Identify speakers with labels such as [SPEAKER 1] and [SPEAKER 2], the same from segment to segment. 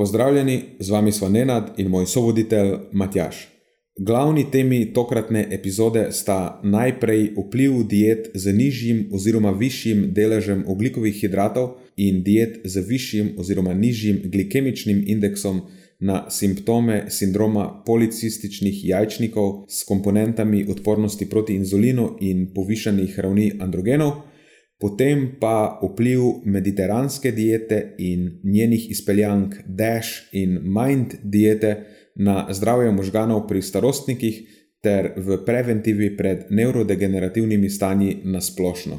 [SPEAKER 1] Pozdravljeni, z vami smo Nenad in moj sovoditelj Matjaš. Glavni temi tokratne epizode sta najprej vpliv diet z nižjim oziroma višjim deležem oglikovih hidratov in diet z višjim oziroma nižjim glikemičnim indeksom na simptome sindroma policističnih jajčnikov s komponentami odpornosti proti inzulinu in povišanih ravni androgenov potem pa vpliv mediteranske diete in njenih izpeljank DASH in MIND diete na zdravje možganov pri starostnikih ter v preventivi pred nevrodegenerativnimi stanji na splošno.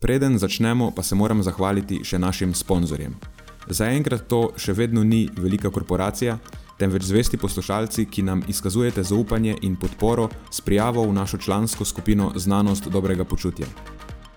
[SPEAKER 1] Preden začnemo, pa se moram zahvaliti še našim sponzorjem. Zaenkrat to še vedno ni velika korporacija, temveč zvesti poslušalci, ki nam izkazujete zaupanje in podporo s prijavo v našo člansko skupino Znanost dobrega počutja.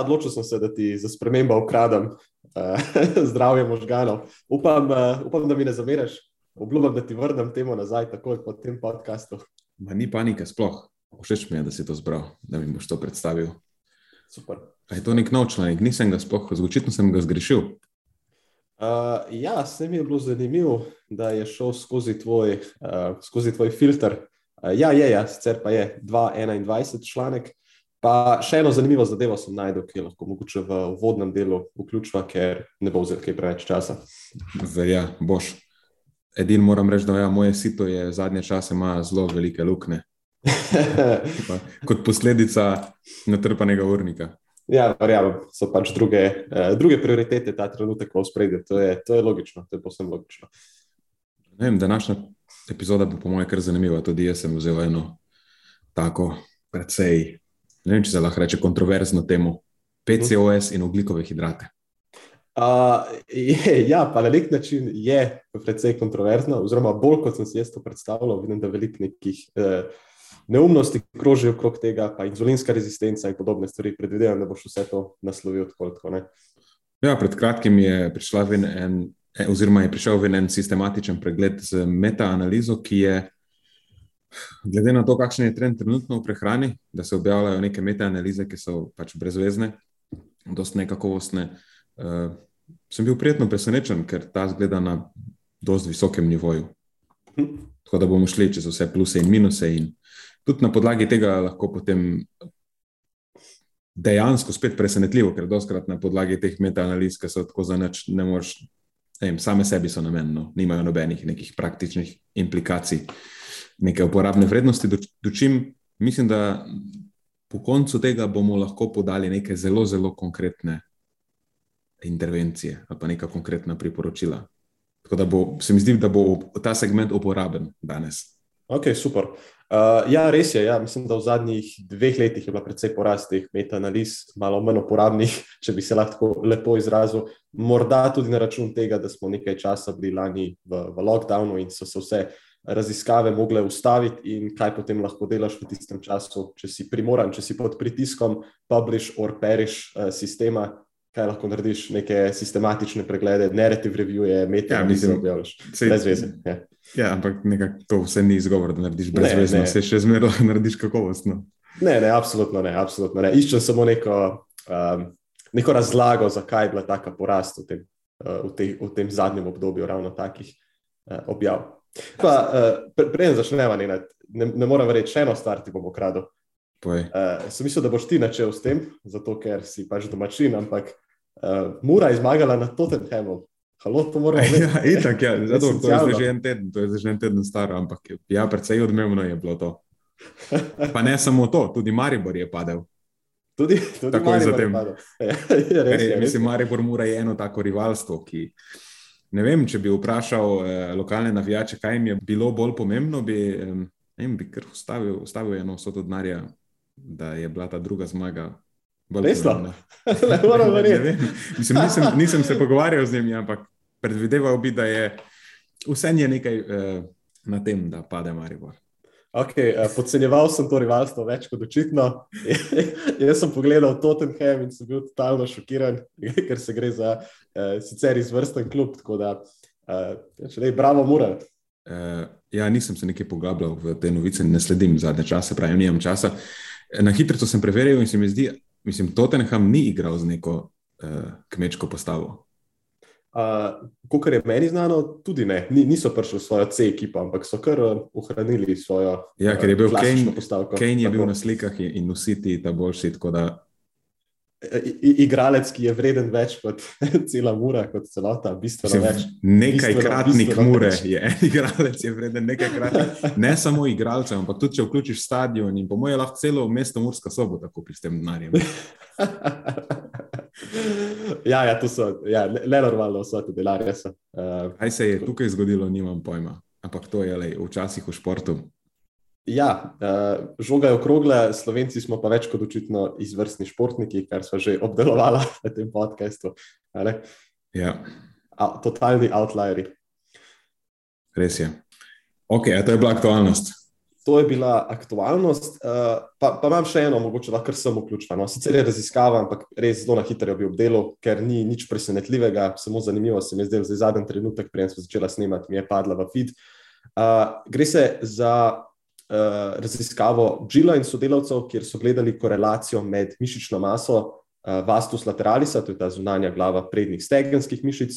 [SPEAKER 2] Ja, odločil sem se, da ti za spremembo ukradem uh, zdravje možganov. Upam, uh, upam, da mi ne zameraš. Obljubim, da ti vrnem temu nazaj, takoj po tem podkastu.
[SPEAKER 1] Ma ni panike, sploh. Všeč mi je, da si to zbral, da mi boš to predstavil.
[SPEAKER 2] Super.
[SPEAKER 1] A je to nek nov članek, nisem ga sploh, očitno sem ga zgrešil.
[SPEAKER 2] Uh, ja, se mi je bilo zanimivo, da je šel skozi tvoj, uh, skozi tvoj filter. Uh, ja, je, ja, sicer pa je 2.21 članek. Pa še eno zanimivo zadevo sem najdel, ki je lahko mogoče v vodnem delu vključila, ker ne bo vzel kaj preveč časa.
[SPEAKER 1] Verja, boš. Edino moram reči, da ja, moje sito je zadnje čase ima zelo velike luknje. kot posledica natrpanega urnika.
[SPEAKER 2] Ja, verjamem, so pač druge, eh, druge prioritete ta trenutek v spredju. To, to je logično, to je posebno logično.
[SPEAKER 1] Vem, današnja epizoda bo, po mojem, kar zanimiva. Tudi jaz sem vzel eno tako, precej ne vem, če se lahko reče kontroverzno temu, PCOS in oglikove hidrate.
[SPEAKER 2] Uh, je, ja, pa na nek način je precej kontroverzno, oziroma bolj kot sem si jaz to predstavljal. Vidim, da veliko nekih uh, neumnosti krožijo okrog tega, pa inzulinska rezistenca in podobne stvari. Predvidevam, da boš vse to naslovil tako. tako
[SPEAKER 1] ja, pred kratkim je prišla ven en, e, oziroma je prišel ven en sistematičen pregled z metaanalizo, ki je Glede na to, kakšen je trend trenutno v prehrani, da se objavljajo neke metaanalize, ki so pač brezvezne, dosti nekakovostne, uh, sem bil prijetno presenečen, ker ta zgleda na dosti visokem nivoju. Tako da bomo šli čez vse pluse in minuse, in tudi na podlagi tega lahko potem dejansko spet presenetljivo, ker doskrat na podlagi teh metaanaliz, ki so tako za nič, ne moreš, ne vem, same sebi so namenjeno, nimajo nobenih nekih praktičnih implikacij neke uporabne vrednosti, dočim mislim, da po koncu tega bomo lahko podali neke zelo, zelo konkretne intervencije ali pa neka konkretna priporočila. Tako da bo, se mi zdi, da bo ta segment uporaben danes.
[SPEAKER 2] Ok, super. Uh, ja, res je. Ja. Mislim, da v zadnjih dveh letih je bila precej porast teh metaanaliz, malo manj uporabnih, če bi se lahko lepo izrazil. Morda tudi na račun tega, da smo nekaj časa bili lani v, v lockdownu in so se vse uh, raziskave mogle ustaviti in kaj potem lahko delaš v tistem času, če si primoran, če si pod pritiskom, publish or perish uh, sistema, kaj lahko narediš, neke sistematične preglede, narrative review, meta, ja, mislim, objavljaš. Brez veze. Ja.
[SPEAKER 1] ja, ampak nekako to vse ni izgovor, da narediš brez veze, vse še zmeraj narediš kakovostno.
[SPEAKER 2] Ne, ne, absolutno ne, absolutno ne. Iščem samo neko, um, neko razlago, zakaj je bila taka porast v tem, uh, v, te, v tem zadnjem obdobju ravno takih uh, objav. Pa, uh, Preden začnemo, ne, ne, ne morem reči, še eno stvar ti bom ukradel. Uh, sem mislil, da boš ti načel s tem, zato ker si pač domačin, ampak uh, Mura je zmagala na Tottenhamu Halo, to moramo reči.
[SPEAKER 1] Ja, itak, ja. Zato, to je že en teden, to je že en teden staro, ampak ja, precej odmevno je bilo to. Pa ne samo to, tudi Maribor je padel.
[SPEAKER 2] Tudi, tudi
[SPEAKER 1] Takoj
[SPEAKER 2] Maribor je
[SPEAKER 1] zatem.
[SPEAKER 2] padel. Ja, je res,
[SPEAKER 1] je,
[SPEAKER 2] je,
[SPEAKER 1] mislim, Maribor mora je eno tako rivalstvo, ki. Ne vem, če bi vprašal eh, lokalne navijače, kaj jim je bilo bolj pomembno, bi, eh, vem, bi kar ustavil, ustavil eno vsoto denarja, da je bila ta druga zmaga.
[SPEAKER 2] Resno? Ne moram
[SPEAKER 1] Ne
[SPEAKER 2] verjeti.
[SPEAKER 1] Mislim, nisem, nisem se pogovarjal z njimi, ampak predvideval bi, da je vse je nekaj eh, na tem, da pade Maribor.
[SPEAKER 2] Okay, uh, podcenjeval sem to rivalstvo več kot očitno. Jaz sem pogledal Tottenham in sem bil totalno šokiran, ker se gre za uh, sicer izvrsten klub. Tako da, uh, če ne, bravo, mora.
[SPEAKER 1] Uh, ja, nisem se nekaj poglabljal v te novice, ne sledim zadnje čase, pravim, nimam časa. Na hitro sem preveril in se mi zdi, mislim, Tottenham ni igral z neko uh, kmečko postavo.
[SPEAKER 2] Uh, Kot je meni znano, tudi ne. Ni, niso prišli v svojo C ekipo, ampak so kar uh, ohranili svojo
[SPEAKER 1] Ja, ker je bil
[SPEAKER 2] klasično
[SPEAKER 1] Kane-
[SPEAKER 2] postavko.
[SPEAKER 1] Kane je
[SPEAKER 2] Tako.
[SPEAKER 1] bil na slikah in, in nositi ta boljši, tako da
[SPEAKER 2] igralec, ki je vreden več kot cela mura, kot celota, bistveno
[SPEAKER 1] mislim,
[SPEAKER 2] več.
[SPEAKER 1] nekajkratnik mure
[SPEAKER 2] več.
[SPEAKER 1] je igralec, je vreden nekajkratnik. Ne samo igralcev, ampak tudi če vključiš stadion in po mojem lahko celo mesto Murska sobota kupiš s tem denarjem.
[SPEAKER 2] ja, ja, to so ja, ne- nenormalno vse te denarje. So. Uh,
[SPEAKER 1] Kaj se je tukaj zgodilo, nimam pojma. Ampak to je lej, včasih v športu.
[SPEAKER 2] Ja, uh, žoga je okrogla, slovenci smo pa več kot očitno izvrstni športniki, kar smo že obdelovali v tem podkastu.
[SPEAKER 1] Ja,
[SPEAKER 2] A, totalni outlieri.
[SPEAKER 1] res je. Ok, a to je bila aktualnost.
[SPEAKER 2] To je bila aktualnost. Uh, pa, pa imam še eno, mogoče lahko sem vključen. No. Sicer je raziskava, ampak res zelo na hitro bi obdelal, ker ni nič presenetljivega, samo zanimivo se mi je zdelo, zdaj zadnji trenutek, preden smo začeli snemati, mi je padla v feed. Uh, gre se za raziskavo Džila in sodelavcev, kjer so gledali korelacijo med mišično maso uh, vastus lateralisa, to je ta zunanja glava prednjih stegenskih mišic,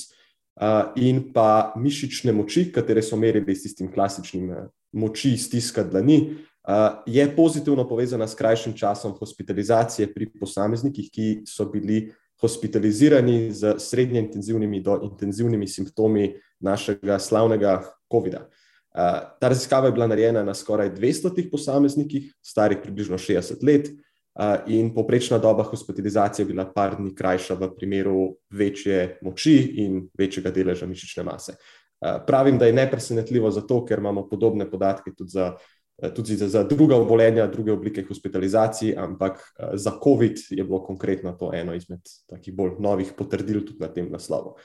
[SPEAKER 2] uh, in pa mišične moči, katere so merili s tistim klasičnim uh, moči stiska dlani, uh, je pozitivno povezana s krajšim časom hospitalizacije pri posameznikih, ki so bili hospitalizirani z srednje intenzivnimi do intenzivnimi simptomi našega slavnega COVID-a. Uh, ta raziskava je bila narejena na skoraj 200 posameznikih, starih približno 60 let, uh, in povprečna doba hospitalizacije je bila par dni krajša v primeru večje moči in večjega deleža mišične mase. Uh, pravim, da je nepresenetljivo zato, ker imamo podobne podatke tudi za, eh, tudi za, druga obolenja, druge oblike hospitalizacij, ampak za COVID je bilo konkretno to eno izmed takih bolj novih potrdil tudi na tem naslovu.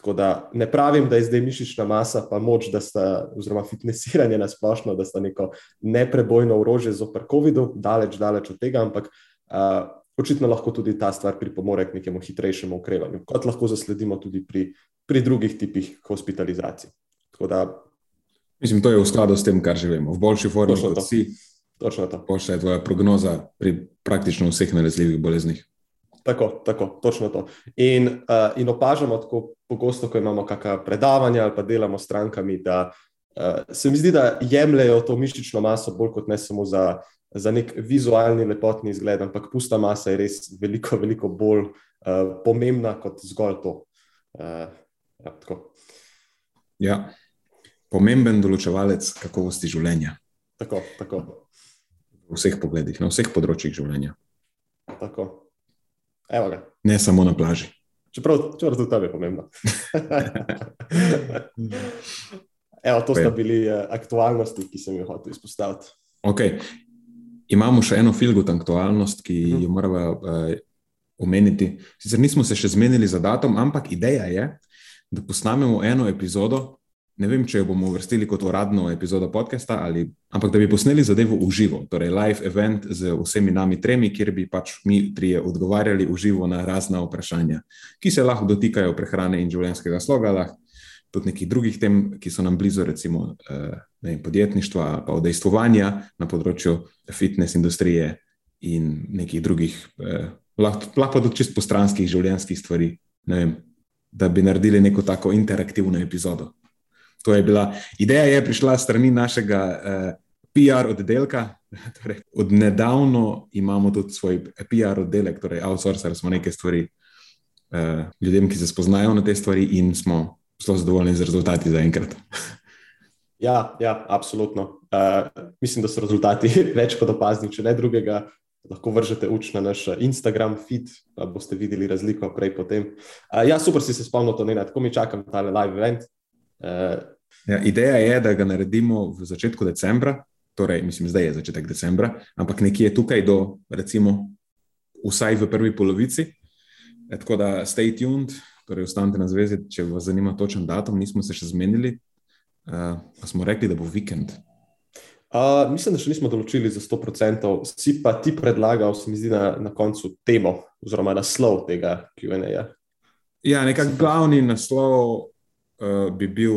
[SPEAKER 2] Tako da ne pravim, da je zdaj mišična masa, pa moč, da sta, oziroma fitnesiranje na splošno, da sta neko neprebojno orožje zoper COVID-u, daleč, daleč od tega, ampak uh, očitno lahko tudi ta stvar pripomore k nekemu hitrejšemu okrevanju, kot lahko zasledimo tudi pri, pri drugih tipih hospitalizacij. Tako da,
[SPEAKER 1] Mislim, to je v skladu s tem, kar že vemo. V boljši formi kot
[SPEAKER 2] to.
[SPEAKER 1] si,
[SPEAKER 2] točno to.
[SPEAKER 1] boljša je tvoja prognoza pri praktično vseh nalezljivih boleznih.
[SPEAKER 2] Tako, tako, točno to. In, uh, in opažamo tako pogosto, ko imamo kakšna predavanja ali pa delamo s strankami, da uh, se mi zdi, da jemljajo to mišično maso bolj kot ne samo za, za nek vizualni lepotni izgled, ampak pusta masa je res veliko, veliko bolj uh, pomembna kot zgolj to. Uh, ja, tako,
[SPEAKER 1] Ja. Pomemben določevalec kakovosti življenja
[SPEAKER 2] tako, tako,
[SPEAKER 1] v vseh pogledih, na vseh področjih življenja,
[SPEAKER 2] tako. Evo ga.
[SPEAKER 1] ne samo na plaži.
[SPEAKER 2] Čeprav, čeprav tudi tam je pomembno. Evo, to sta bili uh, aktualnosti, ki sem jih hotel izpostaviti.
[SPEAKER 1] Okay. Imamo še eno filgut aktualnost, ki
[SPEAKER 2] Mhm.
[SPEAKER 1] jo moramo uh, omeniti. Sicer nismo se še zmenili za datum, ampak ideja je, da posnamemo eno epizodo. Ne vem, če jo bomo uvrstili kot uradno epizodo podcasta, ali, ampak da bi posneli zadevo v živo, torej live event z vsemi nami tremi, kjer bi pač mi trije odgovarjali v živo na razna vprašanja, ki se lahko dotikajo prehrane in življenjskega sloga, lahko tudi nekih drugih tem, ki so nam blizu, recimo eh, vem, podjetništva, pa udejstvovanja na področju fitness industrije in nekih drugih, eh, lahko, lahko pa tudi čist postranskih življenjskih stvari. Vem, da bi naredili neko tako interaktivno epizodo. To je bila ideja, je prišla strani našega eh, PR oddelka. Torej, od nedavno imamo tudi svoj PR oddelek, torej outsourcer smo neke stvari uh, ljudem, ki se spoznajo na te stvari, in smo zelo zadovoljni z rezultati za enkrat.
[SPEAKER 2] Ja, ja absolutno. Uh, mislim, da so rezultati več kot opazni, če ne drugega. Lahko vržete uč na naš Instagram feed, pa boste videli razliko prej potem. Uh, ja, super si se spomnil, to ne tako mi čakam, ta live event. Uh,
[SPEAKER 1] ja, ideja je, da ga naredimo v začetku decembra, torej mislim, zdaj je začetek decembra, ampak nekje tukaj do, recimo, vsaj v prvi polovici. E, tako da stay tuned, torej ostanite na zvezi, če vas zanima točen datum, nismo se še zmenili, uh, smo rekli, da bo vikend.
[SPEAKER 2] Uh, mislim, da še nismo določili za 100%. Si pa ti predlagal, se mi zdi, na, na koncu temo, oziroma naslov tega QA. -ja,
[SPEAKER 1] ja nekako glavni naslov uh, bi bil,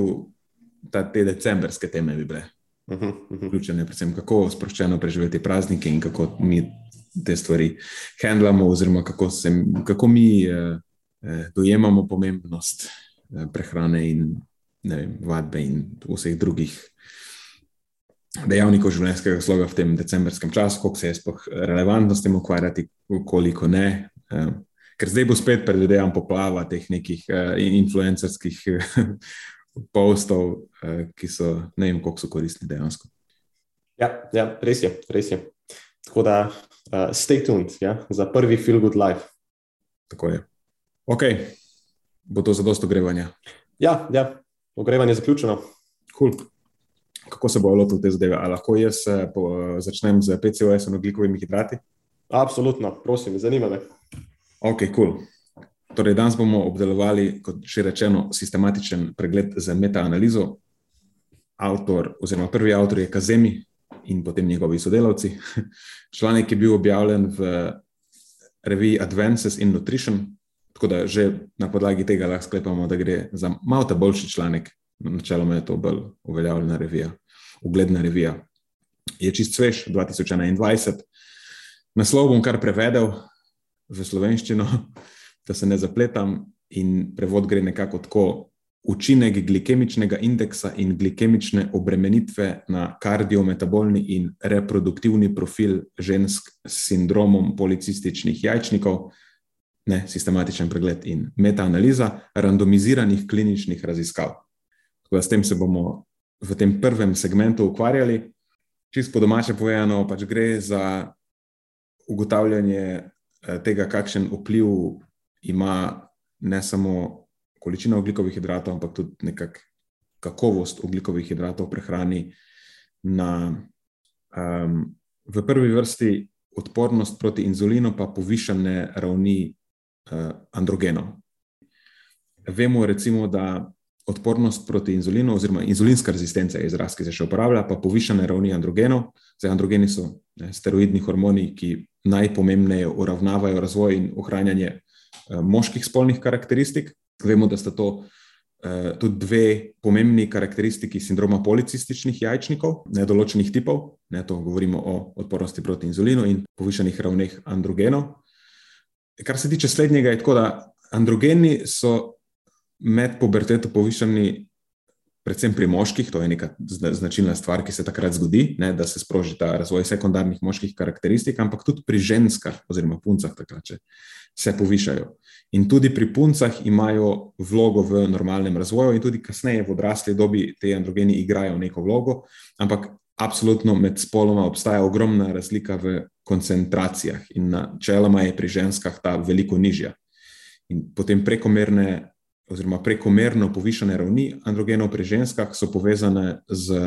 [SPEAKER 1] da te decembrske teme bi bile. Uh -huh, uh -huh. Vključene, predvsem kako sproščeno preživeti praznike in kako mi te stvari handlamo, oziroma kako, se, kako mi uh, dojemamo pomembnost uh, prehrane in vem, vadbe in vseh drugih dejavnikov življenjskega sloga v tem decembrskem času, koliko se je sploh relevantno s tem ukvarjati, koliko ne. Uh, ker zdaj bo spet predvidevam poplava teh nekih uh, influencerskih postov, uh, ki so ne vem, koliko so koristni dejansko.
[SPEAKER 2] Ja, ja, res je, res je. Tako da, uh, stay tuned ja, za prvi Feel Good Life.
[SPEAKER 1] Tako je. Ok, bo to za dosto ogrevanja.
[SPEAKER 2] Ja, ja, ogrevanje je zaključeno.
[SPEAKER 1] Cool. Kako se bo lotil te zadeve? Ali lahko jaz po, začnem z PCOS in oglikovimi hidrati?
[SPEAKER 2] Absolutno, prosim, zanima me.
[SPEAKER 1] Ok, cool. Torej, danes bomo obdelovali, kot že rečeno, sistematičen pregled z metaanalizo. Avtor, oziroma prvi avtor je Kazemi in potem njegovi sodelavci. Članek je bil objavljen v reviji Advances in Nutrition, tako da že na podlagi tega lahko sklepamo, da gre za malo boljši članek. Načeloma je to bolj uveljavljena revija, ugledna revija. Je čist svež, 2021. Naslov bom kar prevedel v slovenščino da se ne zapletam, in prevod gre nekako tako: učinek glikemičnega indeksa in glikemične obremenitve na kardiometabolni in reproduktivni profil žensk s sindromom policističnih jajčnikov, ne sistematičen pregled in metaanaliza randomiziranih kliničnih raziskav. Tako da s tem se bomo v tem prvem segmentu ukvarjali. Čisto po domače povedano, pač gre za ugotavljanje tega, kakšen vpliv ima ne samo količina ugljikovih hidratov, ampak tudi nekakšna kakovost ugljikovih hidratov v prehrani, na um, v prvi vrsti odpornost proti inzulinu, pa povišene ravni uh, androgenov. Vemo, recimo, da odpornost proti inzulinu, oziroma inzulinska rezistenca je izraz, ki se še uporablja, pa povišene ravni androgenov. Zdaj, androgeni so ne, steroidni hormoni, ki najpomembneje uravnavajo razvoj in ohranjanje Eh, moških spolnih karakteristik. Vemo, da sta to uh, tudi dve pomembni karakteristiki sindroma policističnih jajčnikov, nedoločenih tipov. Ne, to govorimo o odpornosti proti inzulinu in povišenih ravneh androgenov. Kar se tiče slednjega, je tako, da androgeni so med puberteto povišeni. Predvsem pri moških, to je neka značilna stvar, ki se takrat zgodi, ne, da se sproži ta razvoj sekundarnih moških karakteristik, ampak tudi pri ženskah, oziroma puncah, takrat, če se povišajo. In tudi pri puncah imajo vlogo v normalnem razvoju, in tudi kasneje v odrasli dobi te androgeni igrajo neko vlogo, ampak absolutno med spoloma obstaja ogromna razlika v koncentracijah, in načeloma je pri ženskah ta veliko nižja. In potem prekomerne, oziroma prekomerno povišene ravni androgenov pri ženskah so povezane z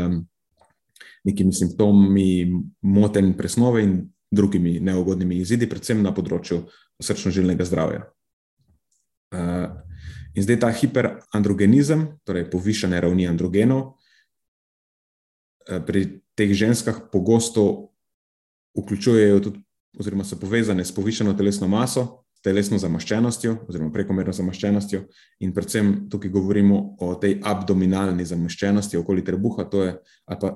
[SPEAKER 1] nekimi simptomi motenj presnove in drugimi neugodnimi izidi, predvsem na področju srčno-žilnega zdravja. Uh, in zdaj ta hiperandrogenizem, torej povišene ravni androgenov, uh, pri teh ženskah pogosto vključujejo tudi, oziroma so povezane s povišeno telesno maso, telesno zamaščenostjo, oziroma prekomerno zamaščenostjo, in predvsem tukaj govorimo o tej abdominalni zamaščenosti okoli trebuha. Je, pa,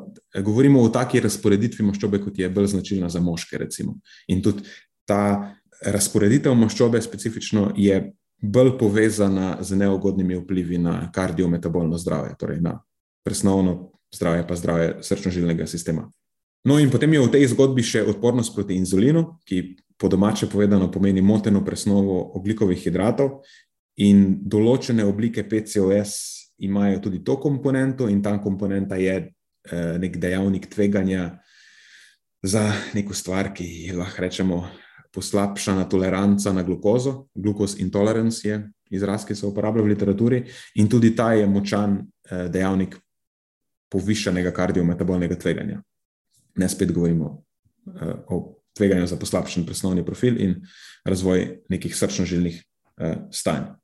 [SPEAKER 1] govorimo o taki razporeditvi maščobe, kot je bolj značilna za moške. Recimo. In tudi ta razporeditev maščobe specifično je bolj povezana z neugodnimi vplivi na kardiometabolno zdravje, torej na presnovno zdravje, pa zdravje srčno-žilnega sistema. No, in potem je v tej zgodbi še odpornost proti inzulinu, ki po domače povedano pomeni moteno presnovo oglikovih hidratov, in določene oblike PCOS imajo tudi to komponento, in ta komponenta je eh, nek dejavnik tveganja za neko stvar, ki lahko rečemo poslabšana toleranca na glukozo. Glukoz intolerance je izraz, ki se uporablja v literaturi, in tudi ta je močan eh, dejavnik povišanega kardiometabolnega tveganja. Ne spet govorimo uh, o tveganju za poslabšen presnovni profil in razvoj nekih srčno-žilnih uh, stanj.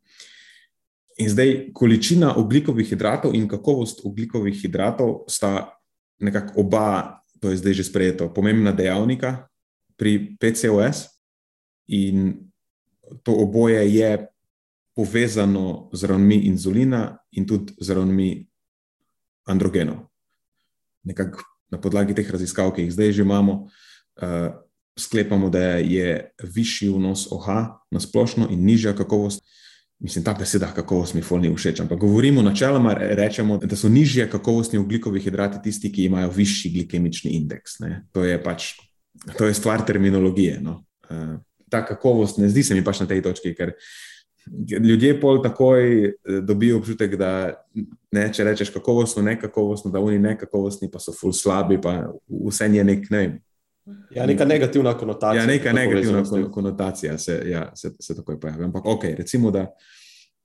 [SPEAKER 1] In zdaj, količina oglikovih hidratov in kakovost oglikovih hidratov sta nekako oba, to je zdaj že sprejeto, pomembna dejavnika pri PCOS, in to oboje je povezano z ravnmi inzulina in tudi z ravnmi androgenov. Nekako na podlagi teh raziskav, ki jih zdaj že imamo, uh, sklepamo, da je višji vnos OH na splošno in nižja kakovost. Mislim, ta beseda kakovost mi fulni všeč, ampak govorimo načeloma, rečemo, da so nižje kakovostni ugljikovi hidrati tisti, ki imajo višji glikemični indeks. Ne. To je pač to je stvar terminologije. No. Uh, ta kakovost ne zdi se mi pač na tej točki, ker uh, ljudje pol takoj eh, dobijo občutek, da ne, če rečeš kakovostno, ne kakovostno, da oni ne kakovostni, pa so ful slabi, pa vse je nek ne.
[SPEAKER 2] Ja, neka negativna konotacija.
[SPEAKER 1] Ja, neka negativna konotacija se, ja, se, se takoj pojavi. Ampak, ok, recimo, da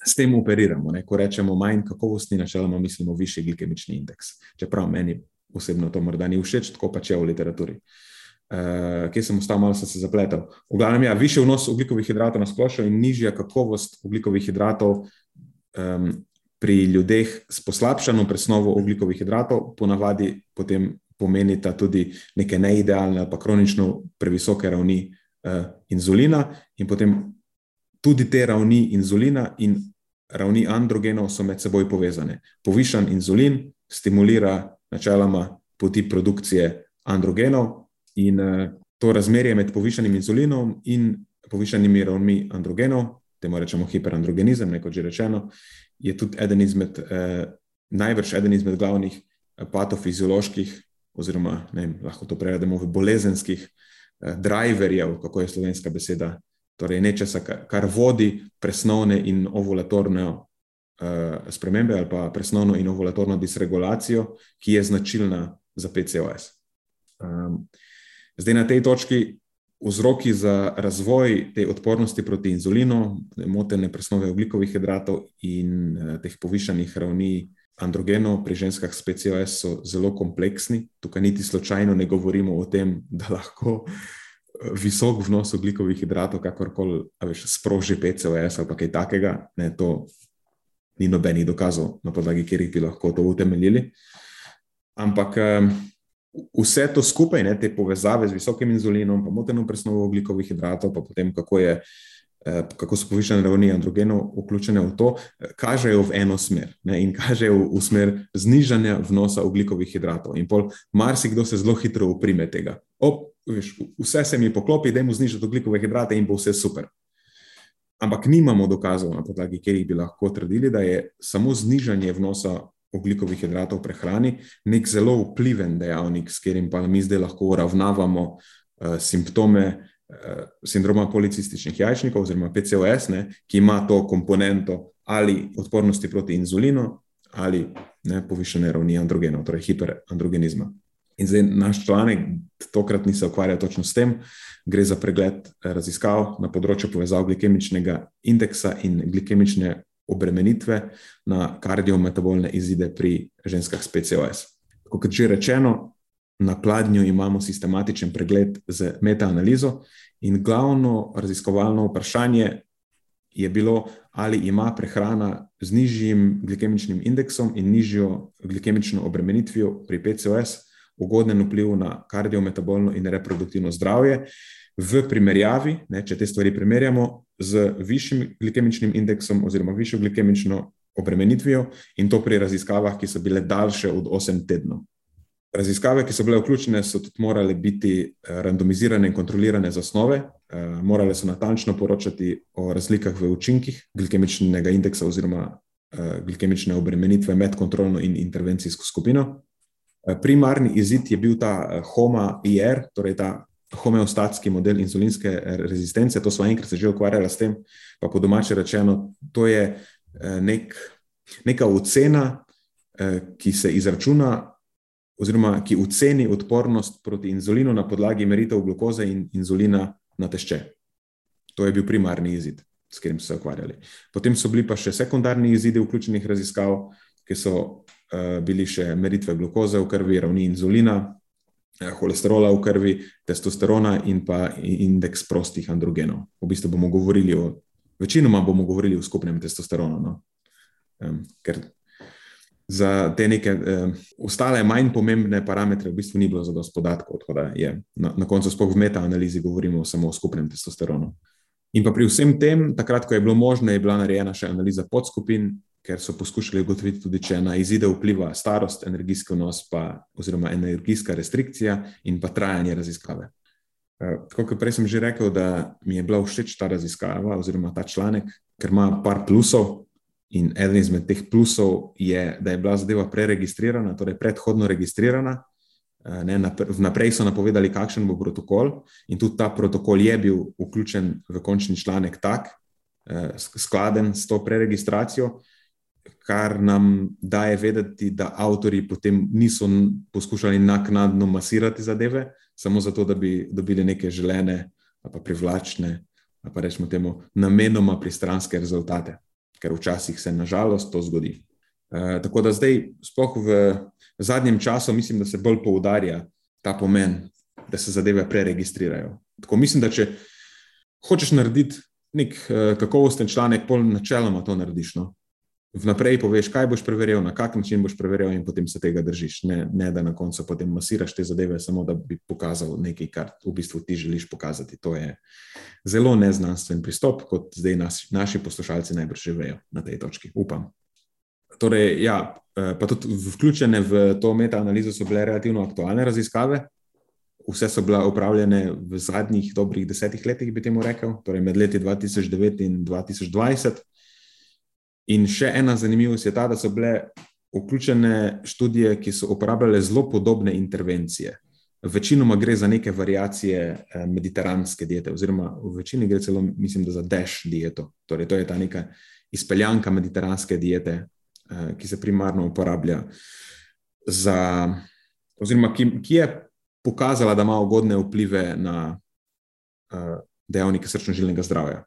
[SPEAKER 1] s tem operiramo. Ne? Ko rečemo manj kakovostni, načeloma mislimo višji glikemični indeks. Čeprav meni osebno to morda ni všeč, tako pač je v literaturi. Uh, uh, kje sem ostal, malo sem se zapletel. V glavnem, ja, više vnos ugljikovih hidratov na splošno in nižja kakovost ugljikovih hidratov um, pri ljudeh s poslabšano presnovo ugljikovih hidratov ponavadi potem pomenita tudi neke neidealne ali pa kronično previsoke ravni uh, inzulina in potem tudi te ravni inzulina in ravni androgenov so med seboj povezane. Povišan inzulin stimulira načeloma poti produkcije androgenov, In uh, to razmerje med povišanim inzulinom in povišanimi ravnmi androgenov, temu rečemo hiperandrogenizem, neko že rečeno, je tudi eden izmed, uh, najbrž eden izmed glavnih uh, patofizioloških, oziroma ne, lahko to prevedemo v bolezenskih uh, driverjev, kako je slovenska beseda, torej nečesa, kar, kar vodi presnovne in ovulatorne. Spremembe ali pa presnovno in ovulatorno disregulacijo, ki je značilna za PCOS. Um, Zdaj na tej točki vzroki za razvoj te odpornosti proti inzulinu, motene presnove oglikovih hidratov in eh, teh povišanih ravni androgenov pri ženskah s PCOS so zelo kompleksni. Tukaj niti slučajno ne govorimo o tem, da lahko eh, visok vnos oglikovih hidratov, kakorkoli sproži PCOS ali kaj takega. Ne, to ni nobenih dokazov, na podlagi katerih bi lahko to utemeljili. Ampak eh, vse to skupaj, ne, te povezave z visokim inzulinom, pa moteno presnovo oglikovih hidratov, pa potem kako, je, eh, kako so povišene ravni androgenov vključene v to, kažejo v eno smer ne, in kažejo v, smer znižanja vnosa oglikovih hidratov. In pol marsikdo se zelo hitro uprime tega. Op, viš, vse se mi poklopi, da jim znižati oglikove hidrate in bo vse super. Ampak nimamo dokazov, na podlagi katerih bi lahko trdili, da je samo znižanje vnosa oglikovih hidratov v prehrani, nek zelo vpliven dejavnik, s katerim pa mi zdaj lahko uravnavamo uh, simptome uh, sindroma policističnih jajčnikov, oziroma PCOS, ne, ki ima to komponento ali odpornosti proti inzulinu ali ne, povišene ravni androgenov, torej hiperandrogenizma. In zdaj naš članek tokrat ni se ukvarjal točno s tem, gre za pregled eh, raziskav na področju povezav glikemičnega indeksa in glikemične obremenitve na kardiometabolne izide pri ženskah s PCOS. Kot že rečeno, na pladnju imamo sistematičen pregled z metaanalizo in glavno raziskovalno vprašanje je bilo, ali ima prehrana z nižjim glikemičnim indeksom in nižjo glikemično obremenitvijo pri PCOS ugoden vpliv na kardiometabolno in reproduktivno zdravje v primerjavi, ne, če te stvari primerjamo, z višjim glikemičnim indeksom oziroma višjo glikemično obremenitvijo in to pri raziskavah, ki so bile daljše od 8 tednov. Raziskave, ki so bile vključene, so tudi morale biti eh, randomizirane in kontrolirane z osnove, eh, morale so natančno poročati o razlikah v učinkih glikemičnega indeksa oziroma eh, glikemične obremenitve med kontrolno in intervencijsko skupino. Primarni izid je bil ta HOMA IR, torej ta homeostatski model insulinske rezistence. To smo enkrat se že ukvarjali s tem, pa po domače rečeno, to je nek, neka ocena, ki se izračuna oziroma ki oceni odpornost proti inzulinu na podlagi meritev glukoze in inzulina na tešče. To je bil primarni izid, s katerim so se ukvarjali. Potem so bili pa še sekundarni izidi vključenih raziskav, ki so uh, bili še meritve glukoze v krvi, ravni inzulina, eh, holesterola v krvi, testosterona in pa indeks prostih androgenov. V bistvu bomo govorili o, večinoma bomo govorili o skupnem testosteronu. No? Um, ker za te neke uh, ostale, manj pomembne parametre, v bistvu ni bilo za dosto podatkov. Na, na koncu, spogled v metaanalizi, govorimo samo o skupnem testosteronu. In pa pri vsem tem, takrat, ko je bilo možno, je bila narejena še analiza podskupin, ker so poskušali ugotoviti tudi, če na izide vpliva starost, energijski vnos, pa, oziroma energijska restrikcija in pa trajanje raziskave. Uh, kot prej sem že rekel, da mi je bila všeč ta raziskava oziroma ta članek, ker ima par plusov. In eden izmed teh plusov je, da je bila zadeva preregistrirana, torej predhodno registrirana. Eh, ne, vnaprej so napovedali, kakšen bo protokol, in tudi ta protokol je bil vključen v končni članek tak, eh, skladen s to preregistracijo, kar nam daje vedeti, da avtori potem niso poskušali naknadno masirati zadeve, samo zato, da bi dobili neke želene, pa privlačne, pa rečemo temu, namenoma pristranske rezultate ker včasih se nažalost to zgodi. E, tako da zdaj, sploh v zadnjem času, mislim, da se bolj poudarja ta pomen, da se zadeve preregistrirajo. Tako mislim, da če hočeš narediti nek uh, kakovosten članek, pol načeloma to narediš. No? Vnaprej poveš, kaj boš preveril, na kak način boš preveril, in potem se tega držiš. Ne, ne da na koncu potem masiraš te zadeve, samo da bi pokazal nekaj, kar v bistvu ti želiš pokazati. To je zelo neznanstven pristop, kot zdaj nas, naši poslušalci najbrž živejo na tej točki. Upam. Torej, ja, eh, pa tudi vključene v to metaanalizo so bile relativno aktualne raziskave. Vse so bile upravljene v zadnjih dobrih desetih letih, bi temu rekel, torej med leti 2009 in 2020. In še ena zanimivost je ta, da so bile vključene študije, ki so uporabljale zelo podobne intervencije. Večinoma gre za neke variacije eh, mediteranske diete, oziroma v večini gre celo, mislim, za DASH dieto. Torej, to je ta neka izpeljanka mediteranske diete, eh, ki se primarno uporablja za, oziroma ki, ki je pokazala, da ima ugodne vplive na uh, dejavnike srčno-žilnega zdravja.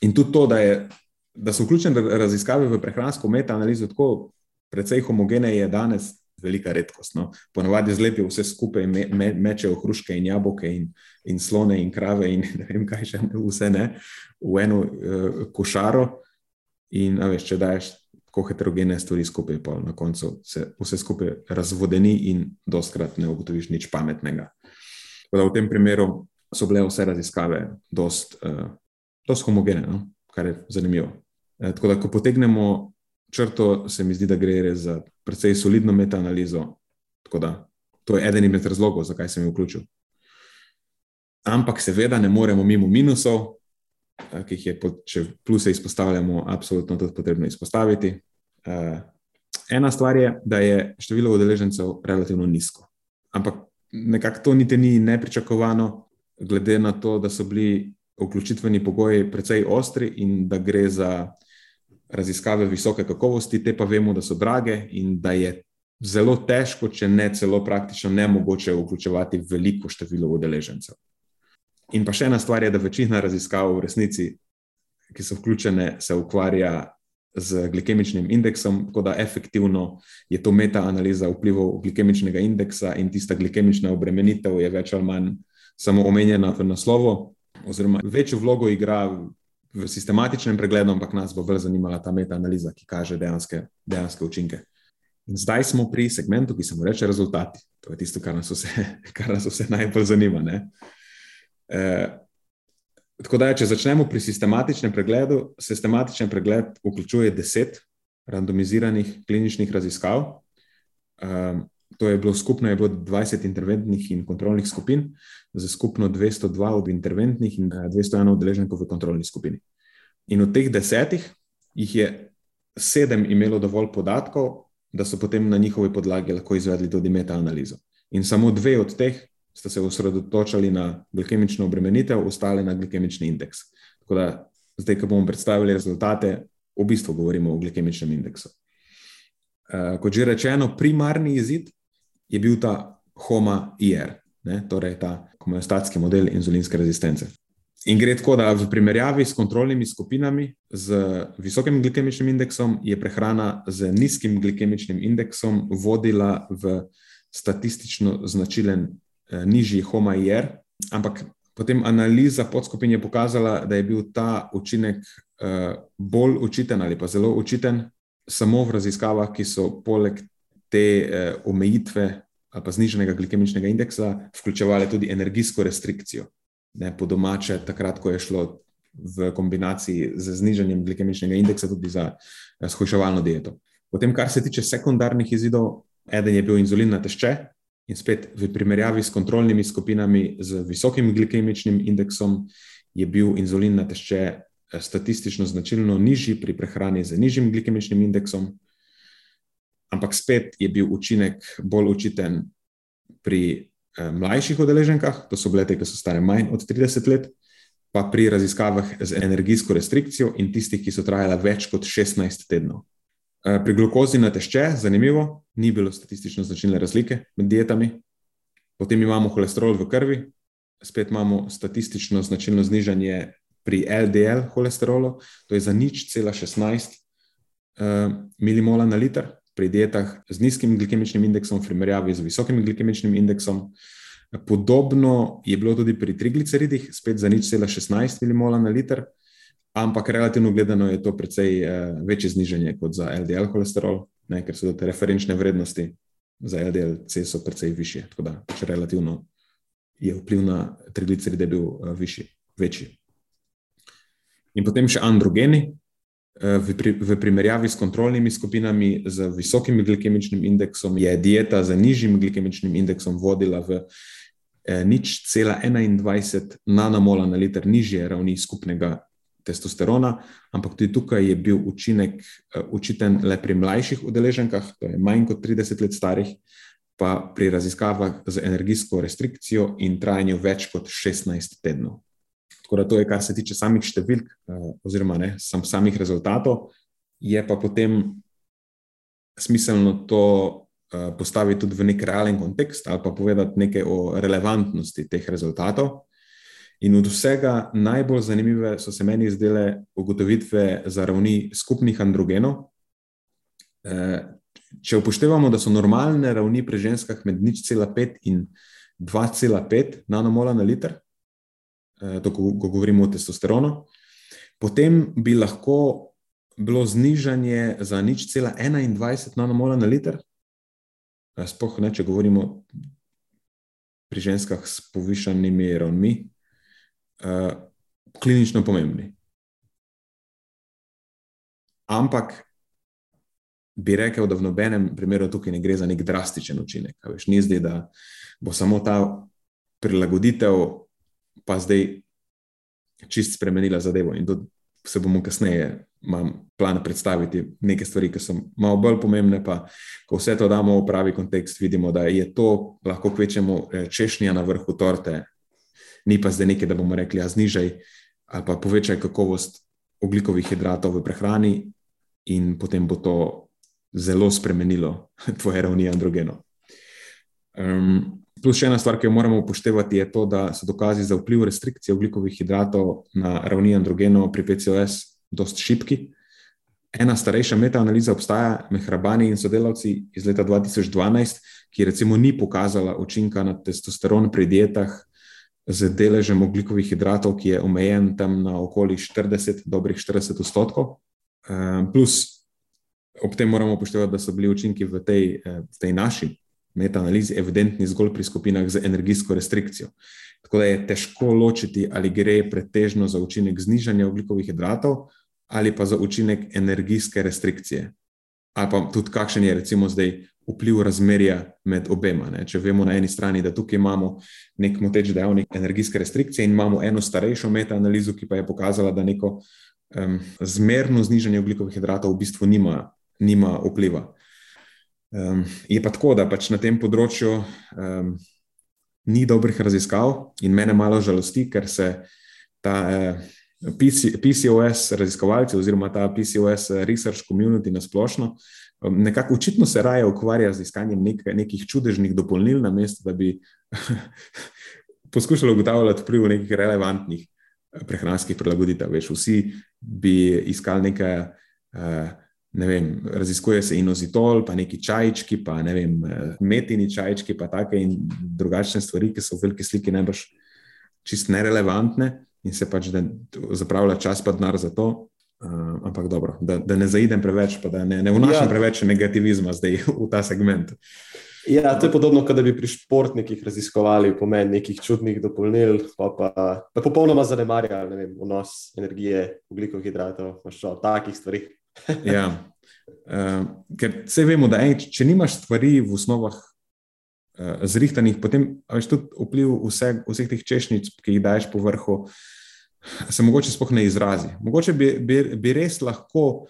[SPEAKER 1] In tudi to, da je da so vključene raziskave v prehransko metaanalizo tako precej homogene, je danes velika redkost. No. Ponovadi zlepijo vse skupaj, me, me, mečejo hruške in jabolke in, in slone in krave in ne vem kaj še vse ne v eno uh, košaro. In veš, če daš tako heterogene stvari skupaj, pa na koncu se vse skupaj razvodeni in doskrat ne ugotoviš nič pametnega. V tem primeru so bile vse raziskave dost, uh, dost homogene, no? kar je zanimivo. Eh, tako da, ko potegnemo črto, se mi zdi, da gre res za precej solidno metaanalizo. Tako da, to je eden izmed razlogov, zakaj sem jih vključil. Ampak, seveda, ne moremo mimo minusov, eh, ki jih je, če pluse izpostavljamo, absolutno tudi potrebno izpostaviti. Eh, ena stvar je, da je število udeležencev relativno nizko. Ampak nekako to niti ni nepričakovano, glede na to, da so bili vključitveni pogoji precej ostri in da gre za raziskave visoke kakovosti, te pa vemo, da so drage in da je zelo težko, če ne celo praktično nemogoče vključevati veliko število udeležencev. In pa še ena stvar je, da večina raziskav v resnici, ki so vključene, se ukvarja z glikemičnim indeksom, tako da efektivno je to metaanaliza vplivov glikemičnega indeksa in tista glikemična obremenitev je več ali manj samo omenjena v naslovu, oziroma večjo vlogo igra v sistematičnem pregledu, ampak nas bo bolj zanimala ta metaanaliza, ki kaže dejanske, dejanske učinke. In zdaj smo pri segmentu, ki se mu reče rezultati. To je tisto, kar nas vse, kar nas vse najbolj zanima. E, tako da, če začnemo pri sistematičnem pregledu, sistematičen pregled vključuje deset randomiziranih kliničnih raziskav. E, to je bilo skupno je bilo 20 interventnih in kontrolnih skupin, za skupno 202 od interventnih in 201 udeleženkov v kontrolni skupini. In od teh desetih jih je sedem imelo dovolj podatkov, da so potem na njihovi podlagi lahko izvedli tudi metaanalizo. In samo dve od teh sta se osredotočali na glikemično obremenitev, ostale na glikemični indeks. Tako da zdaj, ko bomo predstavili rezultate, v bistvu govorimo o glikemičnem indeksu. Uh, kot že rečeno, primarni izid je bil ta HOMA-IR, torej ta homeostatski model inzulinske rezistence. In gre tako, da v primerjavi s kontrolnimi skupinami z visokim glikemičnim indeksom je prehrana z nizkim glikemičnim indeksom vodila v statistično značilen eh, nižji HOMA-IR, ampak potem analiza podskupin je pokazala, da je bil ta učinek eh, bolj učiten ali pa zelo učiten samo v raziskavah, ki so poleg te eh, omejitve ali pa zniženega glikemičnega indeksa vključevali tudi energijsko restrikcijo ne, po domače, takrat, ko je šlo v kombinaciji z znižanjem glikemičnega indeksa, tudi za eh, shojševalno dieto. Potem, kar se tiče sekundarnih izidov, eden je bil inzulin na tešče in spet v primerjavi s kontrolnimi skupinami z visokim glikemičnim indeksom je bil inzulin na tešče eh, statistično značilno nižji pri prehrani z nižjim glikemičnim indeksom, ampak spet je bil učinek bolj učiten pri Eh, mlajših udeleženkah, to so bile te, ki so stare manj od 30 let, pa pri raziskavah z energijsko restrikcijo in tistih, ki so trajale več kot 16 tednov. Eh, pri glukozi na tešče, zanimivo, ni bilo statistično značilne razlike med dietami. Potem imamo holesterol v krvi, spet imamo statistično značilno znižanje pri LDL holesterolu, to je za nič cela 16 uh, milimola na liter, pri dietah z nizkim glikemičnim indeksom, v primerjavi z visokim glikemičnim indeksom. Podobno je bilo tudi pri trigliceridih, spet za nič cela 16 milimola na liter, ampak relativno gledano je to precej uh, večje znižanje kot za LDL holesterol, ne, ker so te referenčne vrednosti za LDL-C so precej više. Tako da pač relativno je vpliv na trigliceride bil uh, višji, večji. In potem še androgeni, v, pri, v primerjavi s kontrolnimi skupinami z visokim glikemičnim indeksom, je dieta z nižjim glikemičnim indeksom vodila v eh, nič cela 21 nanomola na liter nižje ravni skupnega testosterona, ampak tudi tukaj je bil učinek eh, učiten le pri mlajših udeleženkah, to je manj kot 30 let starih, pa pri raziskavah z energijsko restrikcijo in trajanju več kot 16 tednov. Tako da to je, kar se tiče samih številk, uh, oziroma ne, sam, samih rezultatov, je pa potem smiselno to uh, postaviti tudi v nek realen kontekst ali pa povedati nekaj o relevantnosti teh rezultatov. In od vsega najbolj zanimive so se meni zdele ugotovitve za ravni skupnih androgenov. Uh, če upoštevamo, da so normalne ravni pri ženskah med 0,5 in 2,5 nanomola na liter, Eh, to, ko, govorimo o testosteronu, potem bi lahko bilo znižanje za nič cela 21 nanomola na liter. Eh, sploh ne, če govorimo pri ženskah s povišanimi ravnmi, uh, klinično pomembni. Ampak bi rekel, da v nobenem primeru tukaj ne gre za nek drastičen učinek. Veš, ni zdaj, da bo samo ta prilagoditev pa zdaj čist spremenila zadevo. In tudi se bomo kasneje, imam plan predstaviti nekaj stvari, ki so malo bolj pomembne. Pa, ko vse to damo v pravi kontekst, vidimo, da je to lahko kvečemo eh, češnja na vrhu torte, ni pa zdaj nekaj, da bomo rekli, a znižaj ali pa povečaj kakovost oglikovih hidratov v prehrani, in potem bo to zelo spremenilo tvoje ravni androgenov. Um, Plus še ena stvar, ki jo moramo upoštevati, je to, da so dokazi za vpliv restrikcije oglikovih hidratov na ravni androgenov pri PCOS dosti šipki. Ena starejša metaanaliza obstaja, Mehrabani in sodelavci iz leta 2012, ki recimo ni pokazala učinka na testosteron pri dietah z deležem oglikovih hidratov, ki je omejen tam na okoli 40, dobrih 40 odstotkov. Ehm, plus, ob tem moramo upoštevati, da so bili učinki v tej, eh, v tej naši metaanalizi evidentni zgolj pri skupinah z energijsko restrikcijo. Tako da je težko ločiti, ali gre pretežno za učinek znižanja oglikovih hidratov ali pa za učinek energijske restrikcije. Ali pa tudi, kakšen je recimo zdaj vpliv razmerja med obema. Ne? Če vemo na eni strani, da tukaj imamo nek moteč dejavnik energijske restrikcije in imamo eno starejšo metaanalizo, ki pa je pokazala, da neko um, zmerno znižanje oglikovih hidratov v bistvu nima, nima vpliva. Um, je pa tako, da pač na tem področju um, ni dobrih raziskav, in mene malo žalosti, ker se ta uh, PC, PCOS raziskovalci, oziroma ta PCOS research community na splošno, um, nekako očitno se raje ukvarja z iskanjem nek, nekih čudežnih dopolnil na mestu, da bi poskušali ugotavljati vpliv nekih relevantnih prehranskih prilagoditev. Veš, vsi bi iskali nekaj. Uh, ne vem, raziskuje se inozitol, pa neki čajčki, pa ne vem, eh, metini čajčki, pa take in drugačne stvari, ki so v veliki sliki najbrž čist nerelevantne in se pač zapravlja čas pa denar za to. Uh, ampak dobro, da, da ne zaidem preveč, pa da ne, ne vnašam ja. preveč negativizma zdaj v ta segment.
[SPEAKER 2] Ja, to je podobno, kot da bi pri športnikih raziskovali pomen nekih čudnih dopolnil, pa, pa, pa popolnoma zanemarjali vem, vnos energije, ugljikovih hidratov, maščob, takih stvari
[SPEAKER 1] ja. Uh, ker vse vemo, da ej, če nimaš stvari v osnovah uh, zrihtanih, potem veš tudi vpliv vse, vseh teh češnjic, ki jih daješ po vrhu, se mogoče sploh ne izrazi. Mogoče bi, bi, bi res lahko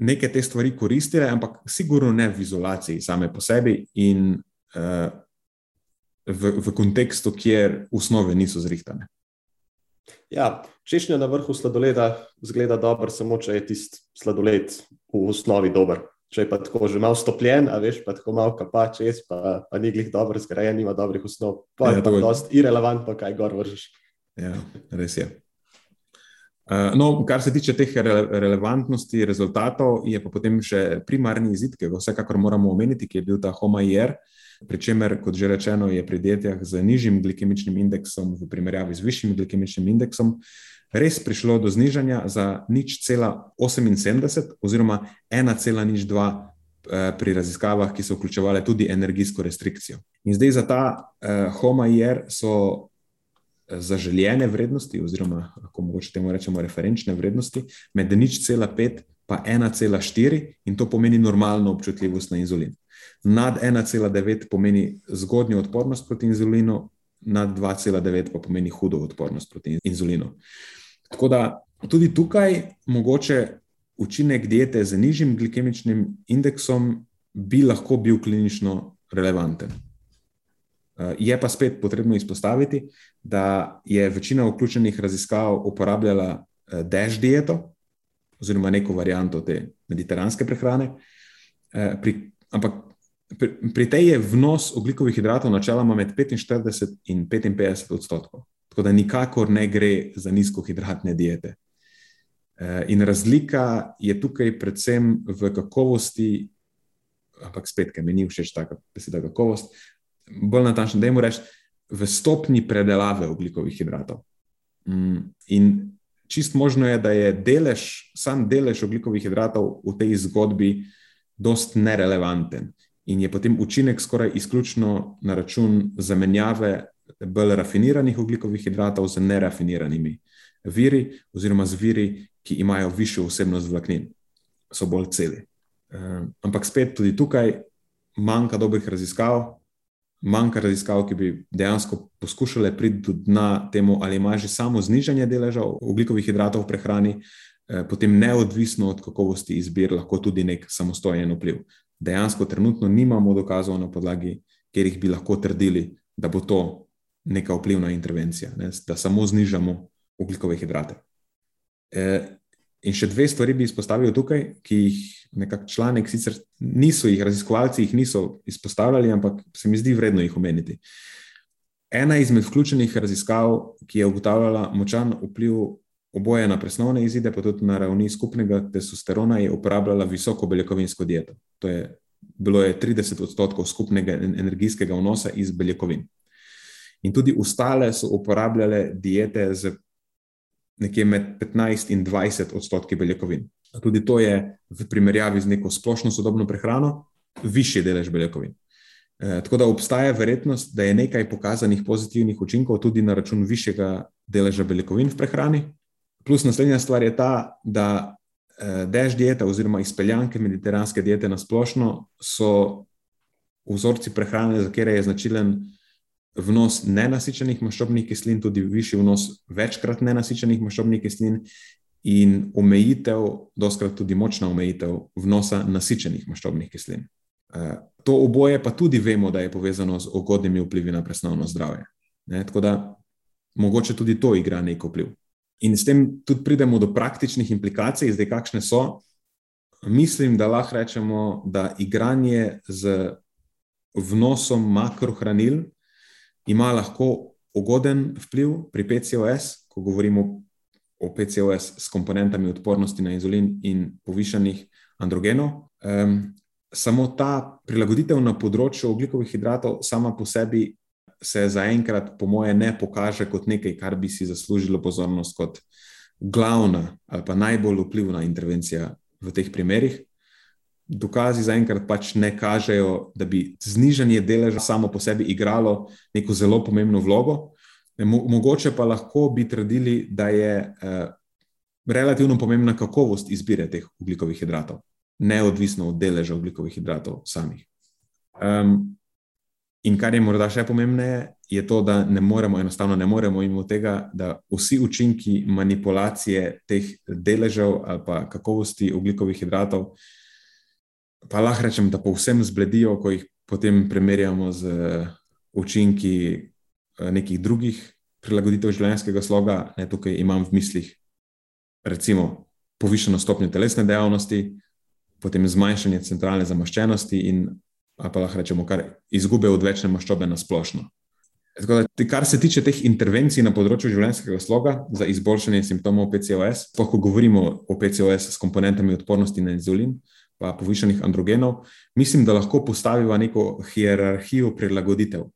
[SPEAKER 1] neke te stvari koristile, ampak sigurno ne v izolaciji same po sebi in uh, v, v kontekstu, kjer osnove niso zrihtane.
[SPEAKER 2] Ja, češnja na vrhu sladoleda zgleda dobro, samo če je tisti sladoled v osnovi dober. Če je pa tako že malo stopljen, a veš, pa tako malo kapa čez, pa, pa ni glih dobro zgrajen, nima dobrih osnov, pa ja, je pa dost irrelevantno, kaj gor vržeš.
[SPEAKER 1] Ja, res je. Uh, no, kar se tiče teh re relevantnosti rezultatov, je pa potem še primarni izid, ki ga vsekakor moramo omeniti, ki je bil ta HOMA-IR. Uh, Pričemer, kot že rečeno, je pri dietah z nižjim glikemičnim indeksom v primerjavi z višjim glikemičnim indeksom res prišlo do znižanja za nič cela 78 oziroma 1,02 eh, pri raziskavah, ki so vključevale tudi energijsko restrikcijo. In zdaj za ta uh, HOMA-IR so eh, zaželjene vrednosti, oziroma lahko mogoče temu rečemo referenčne vrednosti, med nič cela 5 pa 1,4 in to pomeni normalno občutljivost na inzulin. Nad 1,9 pomeni zgodnjo odpornost proti inzulinu, nad 2,9 pa pomeni hudo odpornost proti inzulinu. Tako da tudi tukaj mogoče učinek diete z nižjim glikemičnim indeksom bi lahko bil klinično relevanten. Eh, je pa spet potrebno izpostaviti, da je večina vključenih raziskav uporabljala eh, DASH dieto oziroma neko varianto te mediteranske prehrane, eh, pri, ampak pri, pri tej je vnos oglikovih hidratov načeloma med 45 in 55 odstotkov. Tako da nikakor ne gre za nizkohidratne diete. Eh, in razlika je tukaj predvsem v kakovosti, ampak spet, ker mi ni všeč ta beseda kakovost, bolj natančno, da jim rečem, v stopni predelave oglikovih hidratov. Mm, in čist možno je, da je delež, sam delež oglikovih hidratov v tej zgodbi, dost nerelevanten in je potem učinek skoraj izključno na račun zamenjave bolj rafiniranih oglikovih hidratov z nerafiniranimi viri, oziroma z viri, ki imajo višjo vsebnost vlaknin, so bolj celi. Um, ampak spet tudi tukaj manjka dobrih raziskav, manjka raziskav, ki bi dejansko poskušale priti do dna temu, ali ima že samo znižanje deleža oglikovih hidratov v prehrani, eh, potem neodvisno od kakovosti izbir, lahko tudi nek samostojen vpliv dejansko trenutno nimamo dokazov, na podlagi katerih bi lahko trdili, da bo to neka vplivna intervencija, ne, da samo znižamo ugljikove hidrate. E, in še dve stvari bi izpostavil tukaj, ki jih nekako članek, sicer niso jih raziskovalci jih niso izpostavljali, ampak se mi zdi vredno jih omeniti. Ena izmed vključenih raziskav, ki je ugotavljala močan vpliv oboje na presnovne izide, pa tudi na ravni skupnega testosterona, je uporabljala visoko beljakovinsko dieto. To je bilo je 30 odstotkov skupnega energijskega vnosa iz beljakovin. In tudi ostale so uporabljale diete z nekje med 15 in 20 odstotki beljakovin. Tudi to je v primerjavi z neko splošno sodobno prehrano višji delež beljakovin. E, tako da obstaja verjetnost, da je nekaj pokazanih pozitivnih učinkov tudi na račun višjega deleža beljakovin v prehrani, Plus naslednja stvar je ta, da eh, dež dieta oziroma izpeljanke mediteranske diete na splošno so vzorci prehrane, za katere je značilen vnos nenasičenih maščobnih kislin, tudi višji vnos večkrat nenasičenih maščobnih kislin in omejitev, doskrat tudi močna omejitev vnosa nasičenih maščobnih kislin. To oboje pa tudi vemo, da je povezano z ugodnimi vplivi na presnovno zdravje. Ne, tako da mogoče tudi to igra nek vpliv. In s tem tudi pridemo do praktičnih implikacij, zdaj kakšne so. Mislim, da lahko rečemo, da igranje z vnosom makrohranil ima lahko ugoden vpliv pri PCOS, ko govorimo o PCOS s komponentami odpornosti na inzulin in povišanih androgenov. Um, samo ta prilagoditev na področju oglikovih hidratov sama po sebi se zaenkrat, po moje, ne pokaže kot nekaj, kar bi si zaslužilo pozornost kot glavna ali pa najbolj vplivna intervencija v teh primerih. Dokazi zaenkrat pač ne kažejo, da bi znižanje deleža samo po sebi igralo neko zelo pomembno vlogo. Mogoče pa lahko bi trdili, da je eh, relativno pomembna kakovost izbire teh ugljikovih hidratov, neodvisno od deleža ugljikovih hidratov samih. Um, In kar je morda še pomembneje, je to, da ne moremo, enostavno ne moremo imeti tega, da vsi učinki manipulacije teh deležev ali pa kakovosti ugljikovih hidratov, pa lahko rečem, da povsem zbledijo, ko jih potem primerjamo z učinki nekih drugih prilagoditev življenjskega sloga. Ne, tukaj imam v mislih, recimo, povišeno stopnjo telesne dejavnosti, potem zmanjšanje centralne zamaščenosti in ali pa lahko rečemo, kar izgube odvečne maščobe na splošno. Da, kar se tiče teh intervencij na področju življenjskega sloga za izboljšanje simptomov PCOS, lahko govorimo o PCOS s komponentami odpornosti na inzulin, pa povišenih androgenov, mislim, da lahko postaviva neko hierarhijo prilagoditev.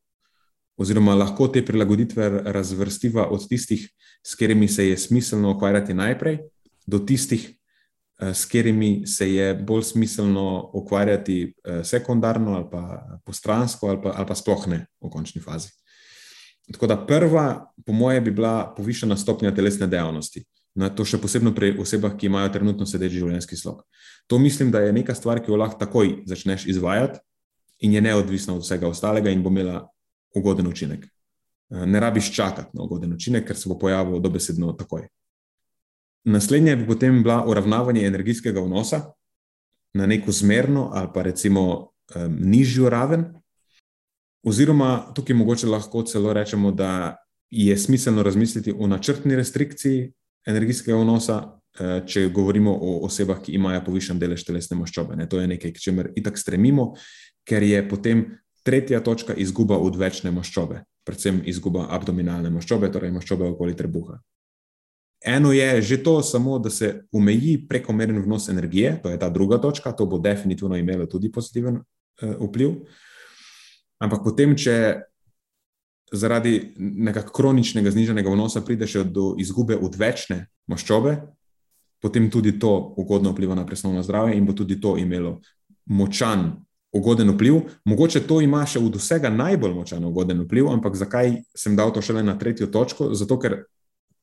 [SPEAKER 1] Oziroma, lahko te prilagoditve razvrstiva od tistih, s katerimi se je smiselno ukvarjati najprej, do tistih, s katerimi se je bolj smiselno ukvarjati eh, sekundarno ali pa postransko, ali pa, ali pa sploh ne v končni fazi. Tako da prva, po moje, bi bila povišena stopnja telesne dejavnosti. Na to še posebno pri osebah, ki imajo trenutno sedeči življenjski slog. To mislim, da je neka stvar, ki jo lahko takoj začneš izvajati in je neodvisna od vsega ostalega in bo imela ugoden učinek. Eh, ne rabiš čakati na ugoden učinek, ker se bo pojavil dobesedno takoj. Naslednja bi potem bila uravnavanje energijskega vnosa na neko zmerno ali pa recimo um, nižjo raven. Oziroma, tukaj mogoče lahko celo rečemo, da je smiselno razmisliti o načrtni restrikciji energijskega vnosa, uh, če govorimo o osebah, ki imajo povišen delež telesne maščobe. Ne? To je nekaj, k čemer itak stremimo, ker je potem tretja točka izguba odvečne maščobe, predvsem izguba abdominalne maščobe, torej maščobe okoli trebuha. Eno je že to, samo da se omeji prekomeren vnos energije, to je ta druga točka, to bo definitivno imelo tudi pozitiven uh, vpliv. Ampak potem, če zaradi nekakšnega kroničnega znižanega vnosa pride še do izgube odvečne maščobe, potem tudi to ugodno vpliva na presnovno zdravje in bo tudi to imelo močan, ugoden vpliv. Mogoče to ima še od vsega najbolj močan ugoden vpliv, ampak zakaj sem dal to šele na tretjo točko? Zato, ker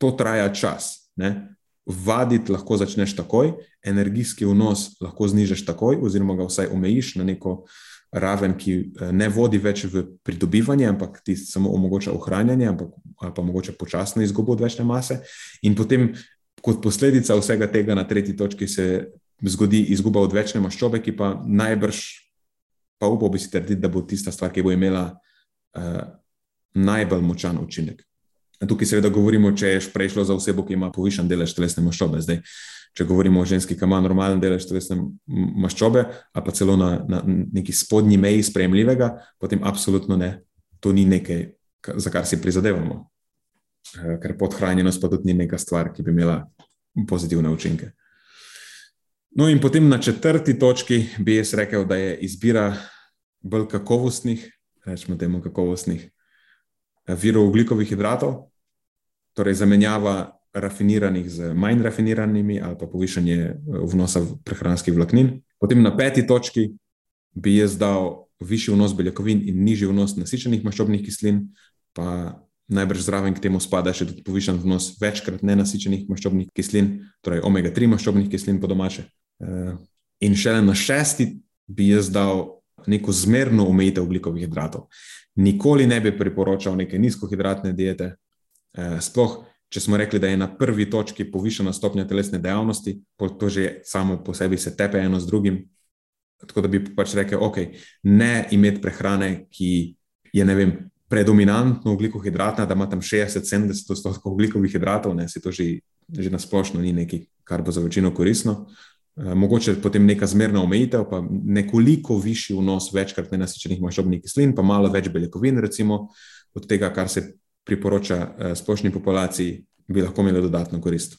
[SPEAKER 1] to traja čas. Ne? Vaditi lahko začneš takoj, energijski vnos lahko znižaš takoj, oziroma ga vsaj omejiš na neko raven, ki eh, ne vodi več v pridobivanje, ampak ti samo omogoča ohranjanje, ampak, ali pa mogoče počasno izgubo odvečne mase. In potem, kot posledica vsega tega, na tretji točki se zgodi izguba odvečne maščobe, ki pa najbrž, pa upam bi si trditi, da bo tista stvar, ki bo imela uh, najbolj močan učinek. Tukaj seveda govorimo, če je prešlo za osebo, ki ima povišen delež telesne maščobe. Zdaj, če govorimo o ženski, ki ima normalen delež telesne maščobe, ali pa celo na, na neki spodnji meji sprejemljivega, potem absolutno ne. To ni nekaj, za kar si prizadevamo. Eh, ker podhranjenost pa tudi ni neka stvar, ki bi imela pozitivne učinke. No, in potem na četrti točki bi jaz rekel, da je izbira bolj kakovostnih, rečemo temu kakovostnih eh, virov ugljikovih hidratov, torej zamenjava rafiniranih z manj rafiniranimi ali pa povišanje eh, vnosa prehranskih vlaknin. Potem na peti točki bi jaz dal višji vnos beljakovin in nižji vnos nasičenih maščobnih kislin, pa najbrž zraven k temu spada še tudi povišen vnos večkrat nenasičenih maščobnih kislin, torej omega-3 maščobnih kislin po domače. Eh, in šele na šesti bi jaz dal neko zmerno omejitev ugljikovih hidratov. Nikoli ne bi priporočal neke nizkohidratne diete, sploh, če smo rekli, da je na prvi točki povišena stopnja telesne dejavnosti, to že samo po sebi se tepe eno z drugim. tako da bi pač rekel, ok, ne imeti prehrane, ki je, ne vem, predominantno ugljikohidratna, da ima tam 60-70 odstotkov ugljikovih hidratov, ne, to že, že na splošno ni nekaj, kar bo za večino koristno. Uh, mogoče potem neka zmerna omejitev, pa nekoliko višji vnos večkrat nenasičenih maščobnih kislin, pa malo več beljakovin, recimo od tega, kar se priporoča uh, splošni populaciji, bi lahko imeli dodatno korist.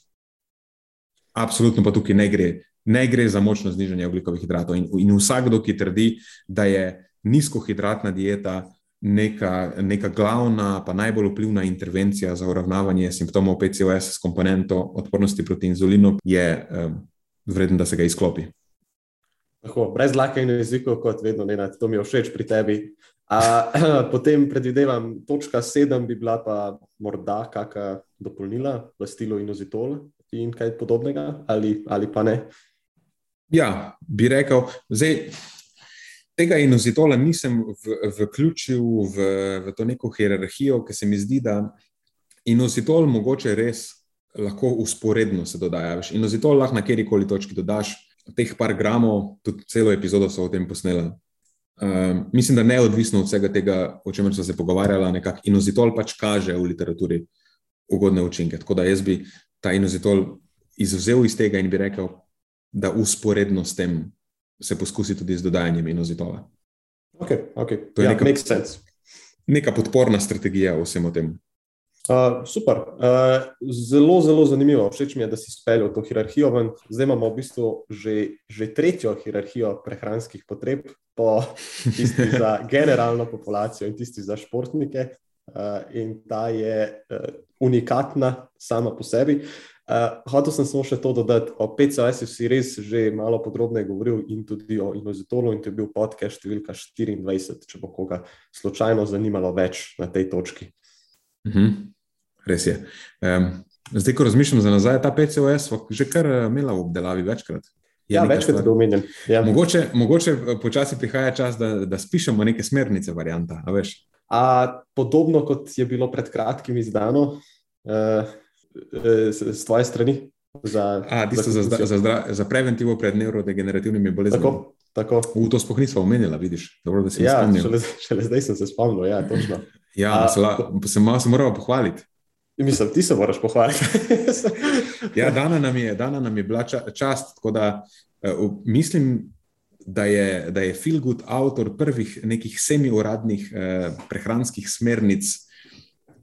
[SPEAKER 1] Absolutno pa tukaj ne gre, ne gre za močno znižanje ugljikovih hidratov. In, in vsakdo, ki trdi, da je nizkohidratna dieta neka, neka glavna, pa najbolj vplivna intervencija za uravnavanje simptomov PCOS s komponento odpornosti proti inzulinu, je um, vreden, da se ga izklopi.
[SPEAKER 2] Tako, brez laka in jezikov, kot vedno, ne, to mi je všeč pri tebi. A, potem predvidevam, točka sedem bi bila pa morda kakšna dopolnila, vlastilo in ozitol in kaj podobnega, ali, ali pa ne.
[SPEAKER 1] Ja, bi rekel, zdaj tega inozitola nisem vključil v, v to neko hierarhijo, ker se mi zdi, da inozitol mogoče res lahko usporedno se dodaja. Inozitol lahko na kjerkoli točki dodaš, teh par gramov, tudi celo epizodo so o tem posneli. Um, mislim, da neodvisno od vsega tega, o čemer smo se pogovarjali, nekako inozitol pač kaže v literaturi ugodne učinke. Tako da jaz bi ta inozitol izvzel iz tega in bi rekel, da usporedno s tem se poskusi tudi z dodajanjem inozitola.
[SPEAKER 2] Okay, okay. To je ja, neka,
[SPEAKER 1] neka podporna strategija vsemu temu.
[SPEAKER 2] Uh, super, uh, zelo, zelo zanimivo. Všeč mi je, da si speljal to hierarhijo. Ven. Zdaj imamo v bistvu že, že tretjo hierarhijo prehranskih potreb, po tisti za generalno populacijo in tisti za športnike. Uh, in ta je uh, unikatna sama po sebi. Uh, hotel sem samo še to dodati. O PCOS-u si res že malo podrobneje govoril in tudi o inozitolu, in to je bil podcast številka 24, če bo koga slučajno zanimalo več na tej točki.
[SPEAKER 1] Uh mhm. -huh. Res je. Um, zdaj, ko razmišljam za nazaj, ta PCOS je že kar eh, imela v obdelavi večkrat.
[SPEAKER 2] Je ja, večkrat je to omenjen. Ja.
[SPEAKER 1] Mogoče, mogoče eh, počasi prihaja čas, da, da spišemo neke smernice, varianta. A
[SPEAKER 2] a, podobno kot je bilo pred kratkim izdano. Uh, z tvoje strani.
[SPEAKER 1] Za, A, za, za, za, za, za preventivo pred neurodegenerativnimi boleznimi.
[SPEAKER 2] Tako, tako.
[SPEAKER 1] V to spoh nismo omenili, vidiš. Dobro,
[SPEAKER 2] ja, šele, šele zdaj sem se spomnil. Ja,
[SPEAKER 1] ja, A, se, la, se malo se moramo pohvaliti.
[SPEAKER 2] Mislim, ti se moraš pohvaliti.
[SPEAKER 1] ja, dana nam, je, dana nam je bila ča, čast, tako da uh, mislim, da je, da je Filgut avtor prvih nekih semi-uradnih uh, prehranskih smernic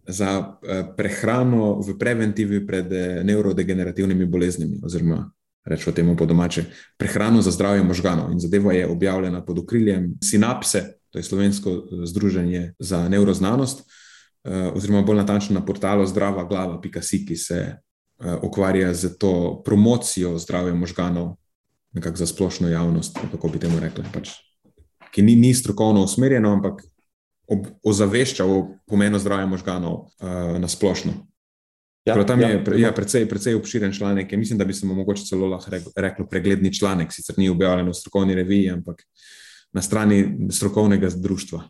[SPEAKER 1] za eh, prehrano v preventivi pred eh, neurodegenerativnimi boleznimi, oziroma rečemo temu po domače, prehrano za zdravje možganov. In zadeva je objavljena pod okriljem Synapse, to je slovensko eh, združenje za neuroznanost, oziroma bolj natančno na portalu zdravaglava.si, ki se ukvarja z to promocijo zdravja možganov, nekako za splošno javnost, kako bi temu rekli. Pač, ki ni, ni strokovno usmerjeno, ampak ob, ozavešča o pomenu zdravja možganov uh, na splošno. Ja, tam ja, je pre, ja, precej, precej obširen članek. Mislim, da bi se mu mogoče celo lahko rekel pregledni članek, sicer ni objavljen v strokovni reviji, ampak na strani strokovnega društva.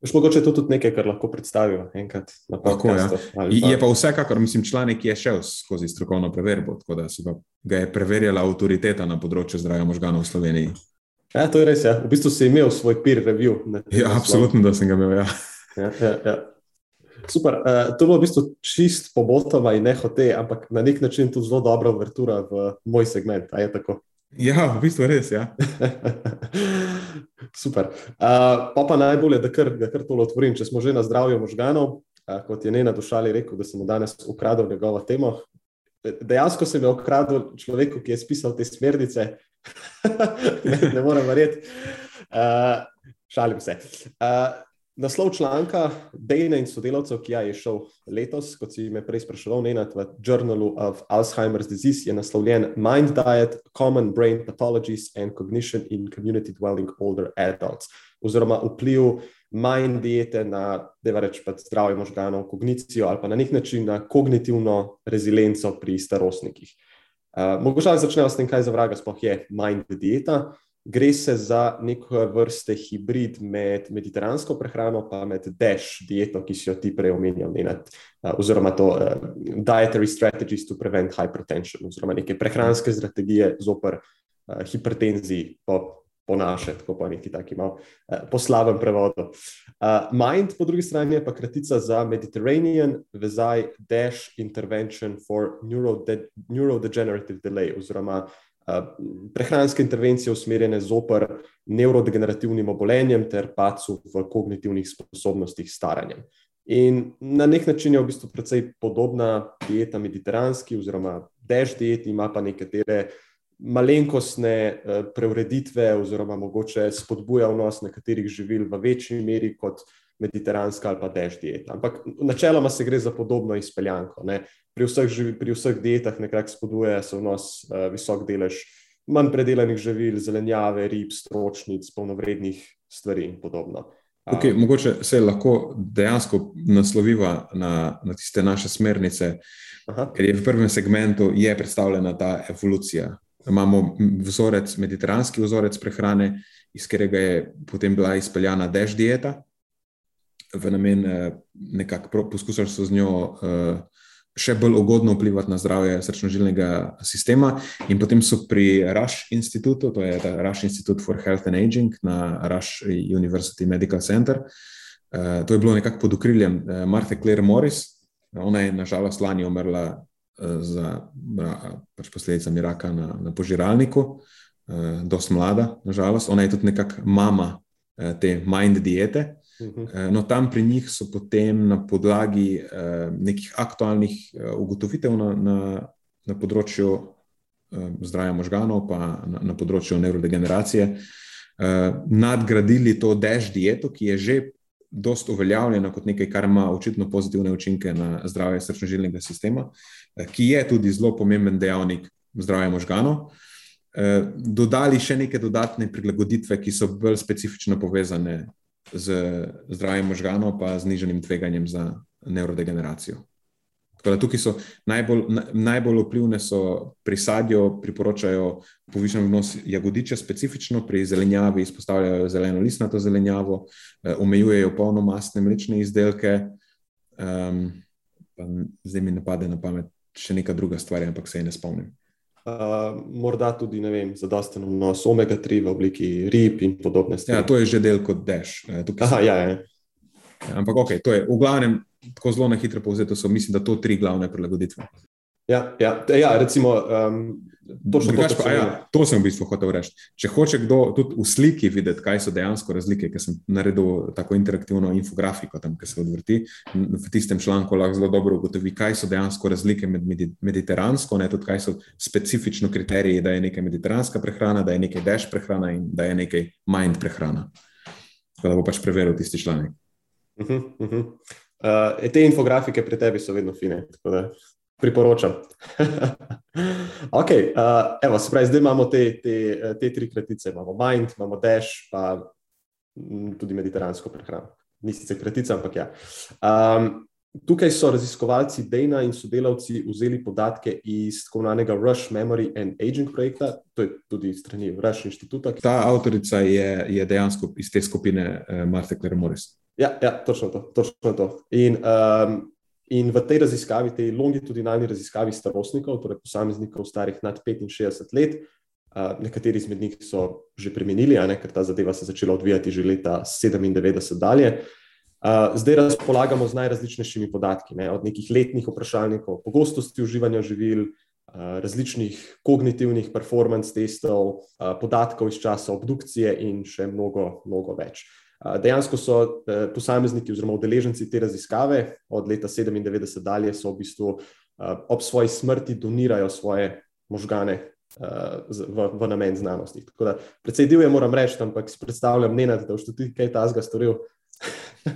[SPEAKER 2] Veš, mogoče je to tudi nekaj, kar lahko predstavijo enkrat na podkastu.
[SPEAKER 1] Ja. Je pa vsekakor, mislim, članek je šel skozi strokovno preverbo, tako da se ga je preverjala avtoriteta na področju zdravja možganov v Sloveniji.
[SPEAKER 2] Ja, to je res. Ja. V bistvu si imel svoj peer review.
[SPEAKER 1] Ja, absolutno, da sem ga imel. Ja.
[SPEAKER 2] Ja, ja, ja. Super. Uh, to je bilo v bistvu čist pobotoma in ne hote, ampak na nek način tudi zelo dobra vrtura v moj segment.
[SPEAKER 1] Ja, v bistvu res. Ja.
[SPEAKER 2] Super. Uh, pa pa najbolje, da kar, kar tole otvorim. Če smo že na zdravju možganov, uh, kot je Nena dušali rekel, da sem mu danes ukradel njegovo temo. Dejansko sem jo ukradel človeku, ki je spisal te smernice ne, ne morem verjeti. Uh, šalim se. Uh, naslov članka Dejna in sodelavcev, ki je šel letos, kot si me prej spraševal, ne v Journalu of Alzheimer's Disease, je naslovljen Mind Diet, Common Brain Pathologies and Cognition in Community Dwelling Older Adults, oziroma vpliv mind diete na reč, zdravje možganov, kognicijo ali pa na nek način na kognitivno rezilienco pri starostnikih. Uh, mogoče začnemo s tem, kaj za vraga sploh je mind dieta. Gre se za neko vrste hibrid med mediteransko prehrano in med dash dieto, ki si jo ti prej omenjal, uh, oziroma to uh, dietary strategies to prevent hypertension, oziroma neke prehranske strategije zoper uh, hipertenziji, po, po naše, tako pa neki taki malo uh, po slabem prevodu. Uh, Mind, po drugi strani, je pa kratica za Mediterranean vezaj Dash Intervention for Neurode Neurodegenerative Delay, oziroma uh, prehranske intervencije usmerjene zoper neurodegenerativnim obolenjem ter pacu v kognitivnih sposobnostih staranja. In na nek način je v bistvu precej podobna dieta mediteranski, oziroma dež dieti, ima pa nekatere malenkostne preureditve, oziroma mogoče spodbuja vnos nekaterih živil v večji meri kot mediteranska ali pa dež dieta. Ampak načeloma se gre za podobno izpeljanko. Ne? Pri vseh, pri vseh dietah nekako spodbuja se vnos uh, visok delež manj predelanih živil, zelenjave, rib, stročnic, polnovrednih stvari in podobno.
[SPEAKER 1] Okay, mogoče se lahko dejansko nasloviva na, na tiste naše smernice, Aha. ker je v prvem segmentu predstavljena ta evolucija. Imamo vzorec, mediteranski vzorec prehrane, iz katerega je potem bila izpeljana dež dieta, v namen eh, nekako poskušali so z njo. Uh, še bolj ugodno vplivati na zdravje srčno-žilnega sistema. In potem so pri Rush Institutu, to je Rush Institute for Health and Aging na Rush University Medical Center. Uh, to je bilo nekako pod okriljem Martha Claire Morris. Ona je nažalost lani umrla za pač posledicami raka na, na požiralniku, dosti mlada, nažalost. Ona je tudi nekako mama te mind diete. Mhm. Eh, no, tam pri njih so potem na podlagi eh, nekih aktualnih eh, ugotovitev na, na, na področju zdravja možganov, pa na, na področju neurodegeneracije, nadgradili to dež dieto, ki je že dost uveljavljena kot nekaj, kar ima očitno pozitivne učinke na zdravje srčno-žilnega sistema, ki je tudi zelo pomemben dejavnik zdravja možganov. Dodali še neke dodatne prilagoditve, ki so bolj specifično povezane z zdravjem možganov, pa zniženim tveganjem za neurodegeneracijo. Tukaj so najbolj, najbolj vplivne pri sadju, priporočajo povišen vnos jagodiča, specifično pri zelenjavi izpostavljajo zeleno listnato zelenjavo, eh, omejujejo polnomastne mlečne izdelke. Um, zdaj mi ne pade na pamet še neka druga stvar, ampak se je ne spomnim
[SPEAKER 2] morda tudi, ne vem, zadosten vnos omega-3 v obliki rib in podobne stvari.
[SPEAKER 1] Ja, to je že del kot dež.
[SPEAKER 2] Aha, ja, ja.
[SPEAKER 1] Ampak ok, to je v glavnem tako zelo na hitro povzeto, so mislim, da to tri glavne prilagoditve.
[SPEAKER 2] Ja, ja, ja recimo. Um,
[SPEAKER 1] Točno to, pa, ja, to sem v bistvu hotel reči. Če hoče kdo tudi v sliki videti, kaj so dejansko razlike, ker sem naredil tako interaktivno infografiko, tam, ki se odvrti, v tistem članku lahko zelo dobro ugotovi, kaj so dejansko razlike med mediteransko, ne tudi kaj so specifično kriteriji, da je nekaj mediteranska prehrana, da je nekaj dež prehrana in da je nekaj mind prehrana. Tako da bo pač preveril tisti članek.
[SPEAKER 2] Uh -huh, uh -huh. Uh, te infografike pri tebi so vedno fine priporočam. okay, uh, evo, pravi, zdaj imamo te, te, te tri kratice. Imamo Mind, imamo Dash, pa tudi mediteransko prehrano. Ni sicer kratica, ampak ja. Um, tukaj so raziskovalci Dana in sodelavci vzeli podatke iz tako imenovanega Rush Memory and Aging projekta, to je tudi strani Rush inštituta.
[SPEAKER 1] Ta avtorica je, je dejansko iz te skupine uh, Marta Claire Morris.
[SPEAKER 2] Ja, ja, točno to. Točno to. In um, In v tej raziskavi, tej longitudinalni raziskavi starostnikov, torej posameznikov starih nad 65 let, nekateri izmed njih so že premenili, ne, ker ta zadeva se je začela odvijati že leta 97 dalje. Zdaj razpolagamo z najrazličnejšimi podatki, ne, od nekih letnih vprašalnikov, pogostosti uživanja živil, različnih kognitivnih performance testov, podatkov iz časa obdukcije in še mnogo, mnogo več. Dejansko so e, posamezniki oziroma udeleženci te raziskave od leta 97 dalje v bistvu ob svoji smrti donirajo svoje možgane v, v namen znanosti. Tako da predvsej divje moram reči, ampak si predstavljam, ne, da boš tudi kaj tazga storil.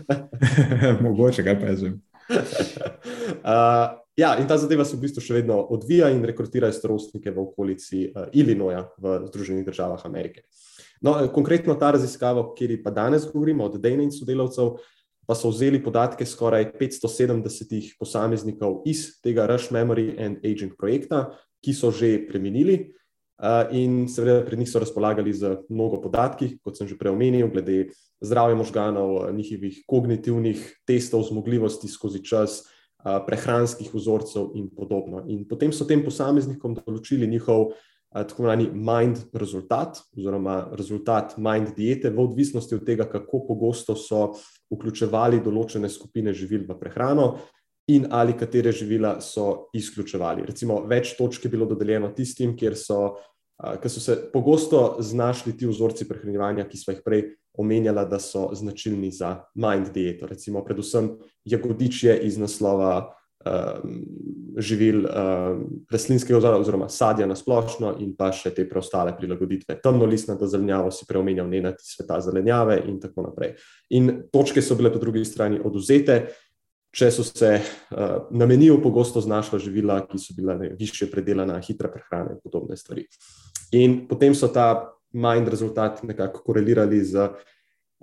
[SPEAKER 1] Mogoče, kaj pa jaz vem.
[SPEAKER 2] Uh, ja, in ta zadeva se v bistvu še vedno odvija in rekrutira starostnike v okolici uh, Illinoisa v Združenih državah Amerike. Uh, No, konkretno ta raziskava, o kateri pa danes govorimo, od Dejna in sodelavcev, pa so vzeli podatke skoraj 570 posameznikov iz tega Rush Memory and Aging projekta, ki so že preminili. In seveda pred njih so razpolagali z mnogo podatki, kot sem že prej omenil, glede zdravja možganov, njihovih kognitivnih testov, zmogljivosti skozi čas, prehranskih vzorcev in podobno. In potem so tem posameznikom določili njihov tako imenovani mind rezultat, oziroma rezultat mind diete, v odvisnosti od tega, kako pogosto so vključevali določene skupine živil v prehrano. In ali katere živila so izključevali. Recimo, več točk je bilo dodeljeno tistim, kjer so, uh, so se pogosto znašli ti vzorci prehranevanja, ki smo jih prej omenjali, da so značilni za mind dieto. Recimo, predvsem jagodičje iz naslova um, živil um, rastlinskega ozora, oziroma sadja na splošno, in pa še te preostale prilagoditve. Temno listnato zelenjavo si preomenjal, ne na ti sveta zelenjave, in tako naprej. In točke so bile po drugi strani oduzete. Če so se uh, na meniju pogosto znašla živila, ki so bila ne, više predelana, hitra prehrana in podobne stvari. In potem so ta manj rezultat nekako korelirali z uh,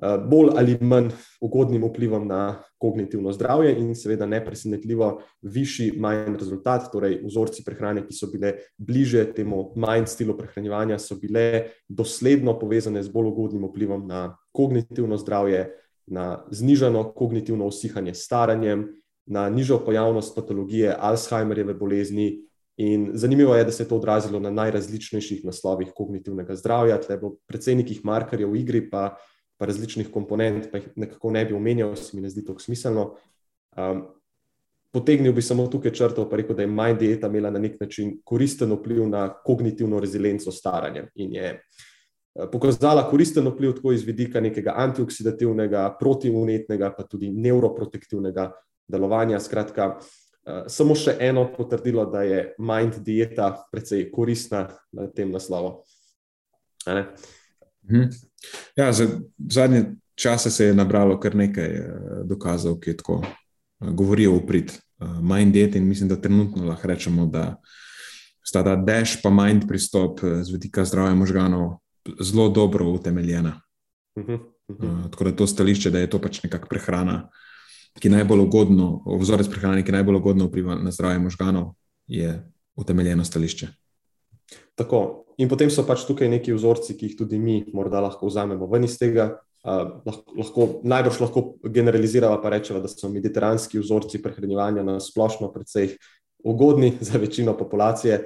[SPEAKER 2] bolj ali manj ugodnim vplivom na kognitivno zdravje, in seveda nepresenetljivo višji manj rezultat, torej vzorci prehrane, ki so bile bliže temu manj stilu prehranjevanja, so bile dosledno povezane z bolj ugodnim vplivom na kognitivno zdravje, na znižano kognitivno usihanje s staranjem, na nižjo pojavnost patologije Alzheimerjeve bolezni. In zanimivo je, da se je to odrazilo na najrazličnejših naslovih kognitivnega zdravja, tle bo predvsej nekih markerjev v igri, pa pa različnih komponent, pa jih nekako ne bi omenjal, se mi ne zdi tako smiselno. Um, potegnil bi samo tukaj črto, pa rekel, da je manj dieta imela na nek način koristen vpliv na kognitivno rezilenco staranja in je eh, pokazala koristen vpliv tako iz vidika nekega antioksidativnega, protivnetnega, pa tudi neuroprotektivnega delovanja. Skratka, uh, samo še eno potrdilo, da je mind dieta precej koristna na tem naslovu.
[SPEAKER 1] Mhm. Ja, za zadnje čase se je nabralo kar nekaj eh, dokazov, ki tako eh, govorijo v prid eh, mind diet in mislim, da trenutno lahko rečemo, da sta ta dash pa mind pristop z vidika zdravja možganov zelo dobro utemeljena. Uh -huh, uh -huh. Tako da to stališče, da je to pač nekakšna prehrana, ki najbolj ugodno, vzorec prehrane, ki najbolj ugodno vpliva na zdravje možganov, je utemeljeno stališče.
[SPEAKER 2] Tako, In potem so pač tukaj neki vzorci, ki jih tudi mi morda lahko vzamemo ven iz tega. Uh, lahko, lahko, najbrž lahko generaliziramo, pa rečemo, da so mediteranski vzorci prehranevanja na splošno precej ugodni za večino populacije,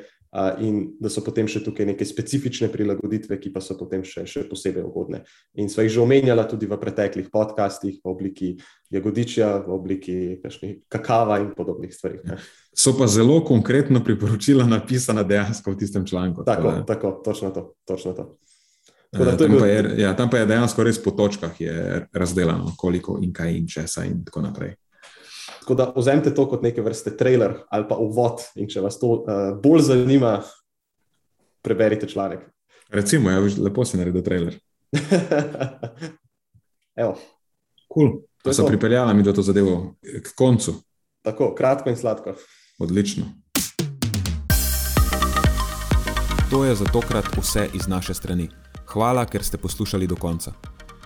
[SPEAKER 2] in da so potem še tukaj neke specifične prilagoditve, ki pa so potem še, še posebej ugodne. In sva jih že omenjala tudi v preteklih podcastih, v obliki jagodičja, v obliki kakava in podobnih stvari. Ne.
[SPEAKER 1] So pa zelo konkretno priporočila napisana dejansko v tistem članku.
[SPEAKER 2] Tako, tako, tako točno to. Točno to.
[SPEAKER 1] Tam, bil... pa je, ja, tam pa je dejansko res po točkah razdeljeno, koliko in kaj in česa in tako naprej.
[SPEAKER 2] Tako da vzemite to kot neke vrste trailer ali pa uvod, in če vas to uh, bolj zanima, preberite članek.
[SPEAKER 1] Recimo, ja, lepo si naredil trailer.
[SPEAKER 2] Evo.
[SPEAKER 1] Cool. Pa so pripeljali mi do to zadevo k koncu.
[SPEAKER 2] Tako, kratko in sladko.
[SPEAKER 1] Odlično. To je za tokrat vse iz naše strani. Hvala, ker ste poslušali do konca.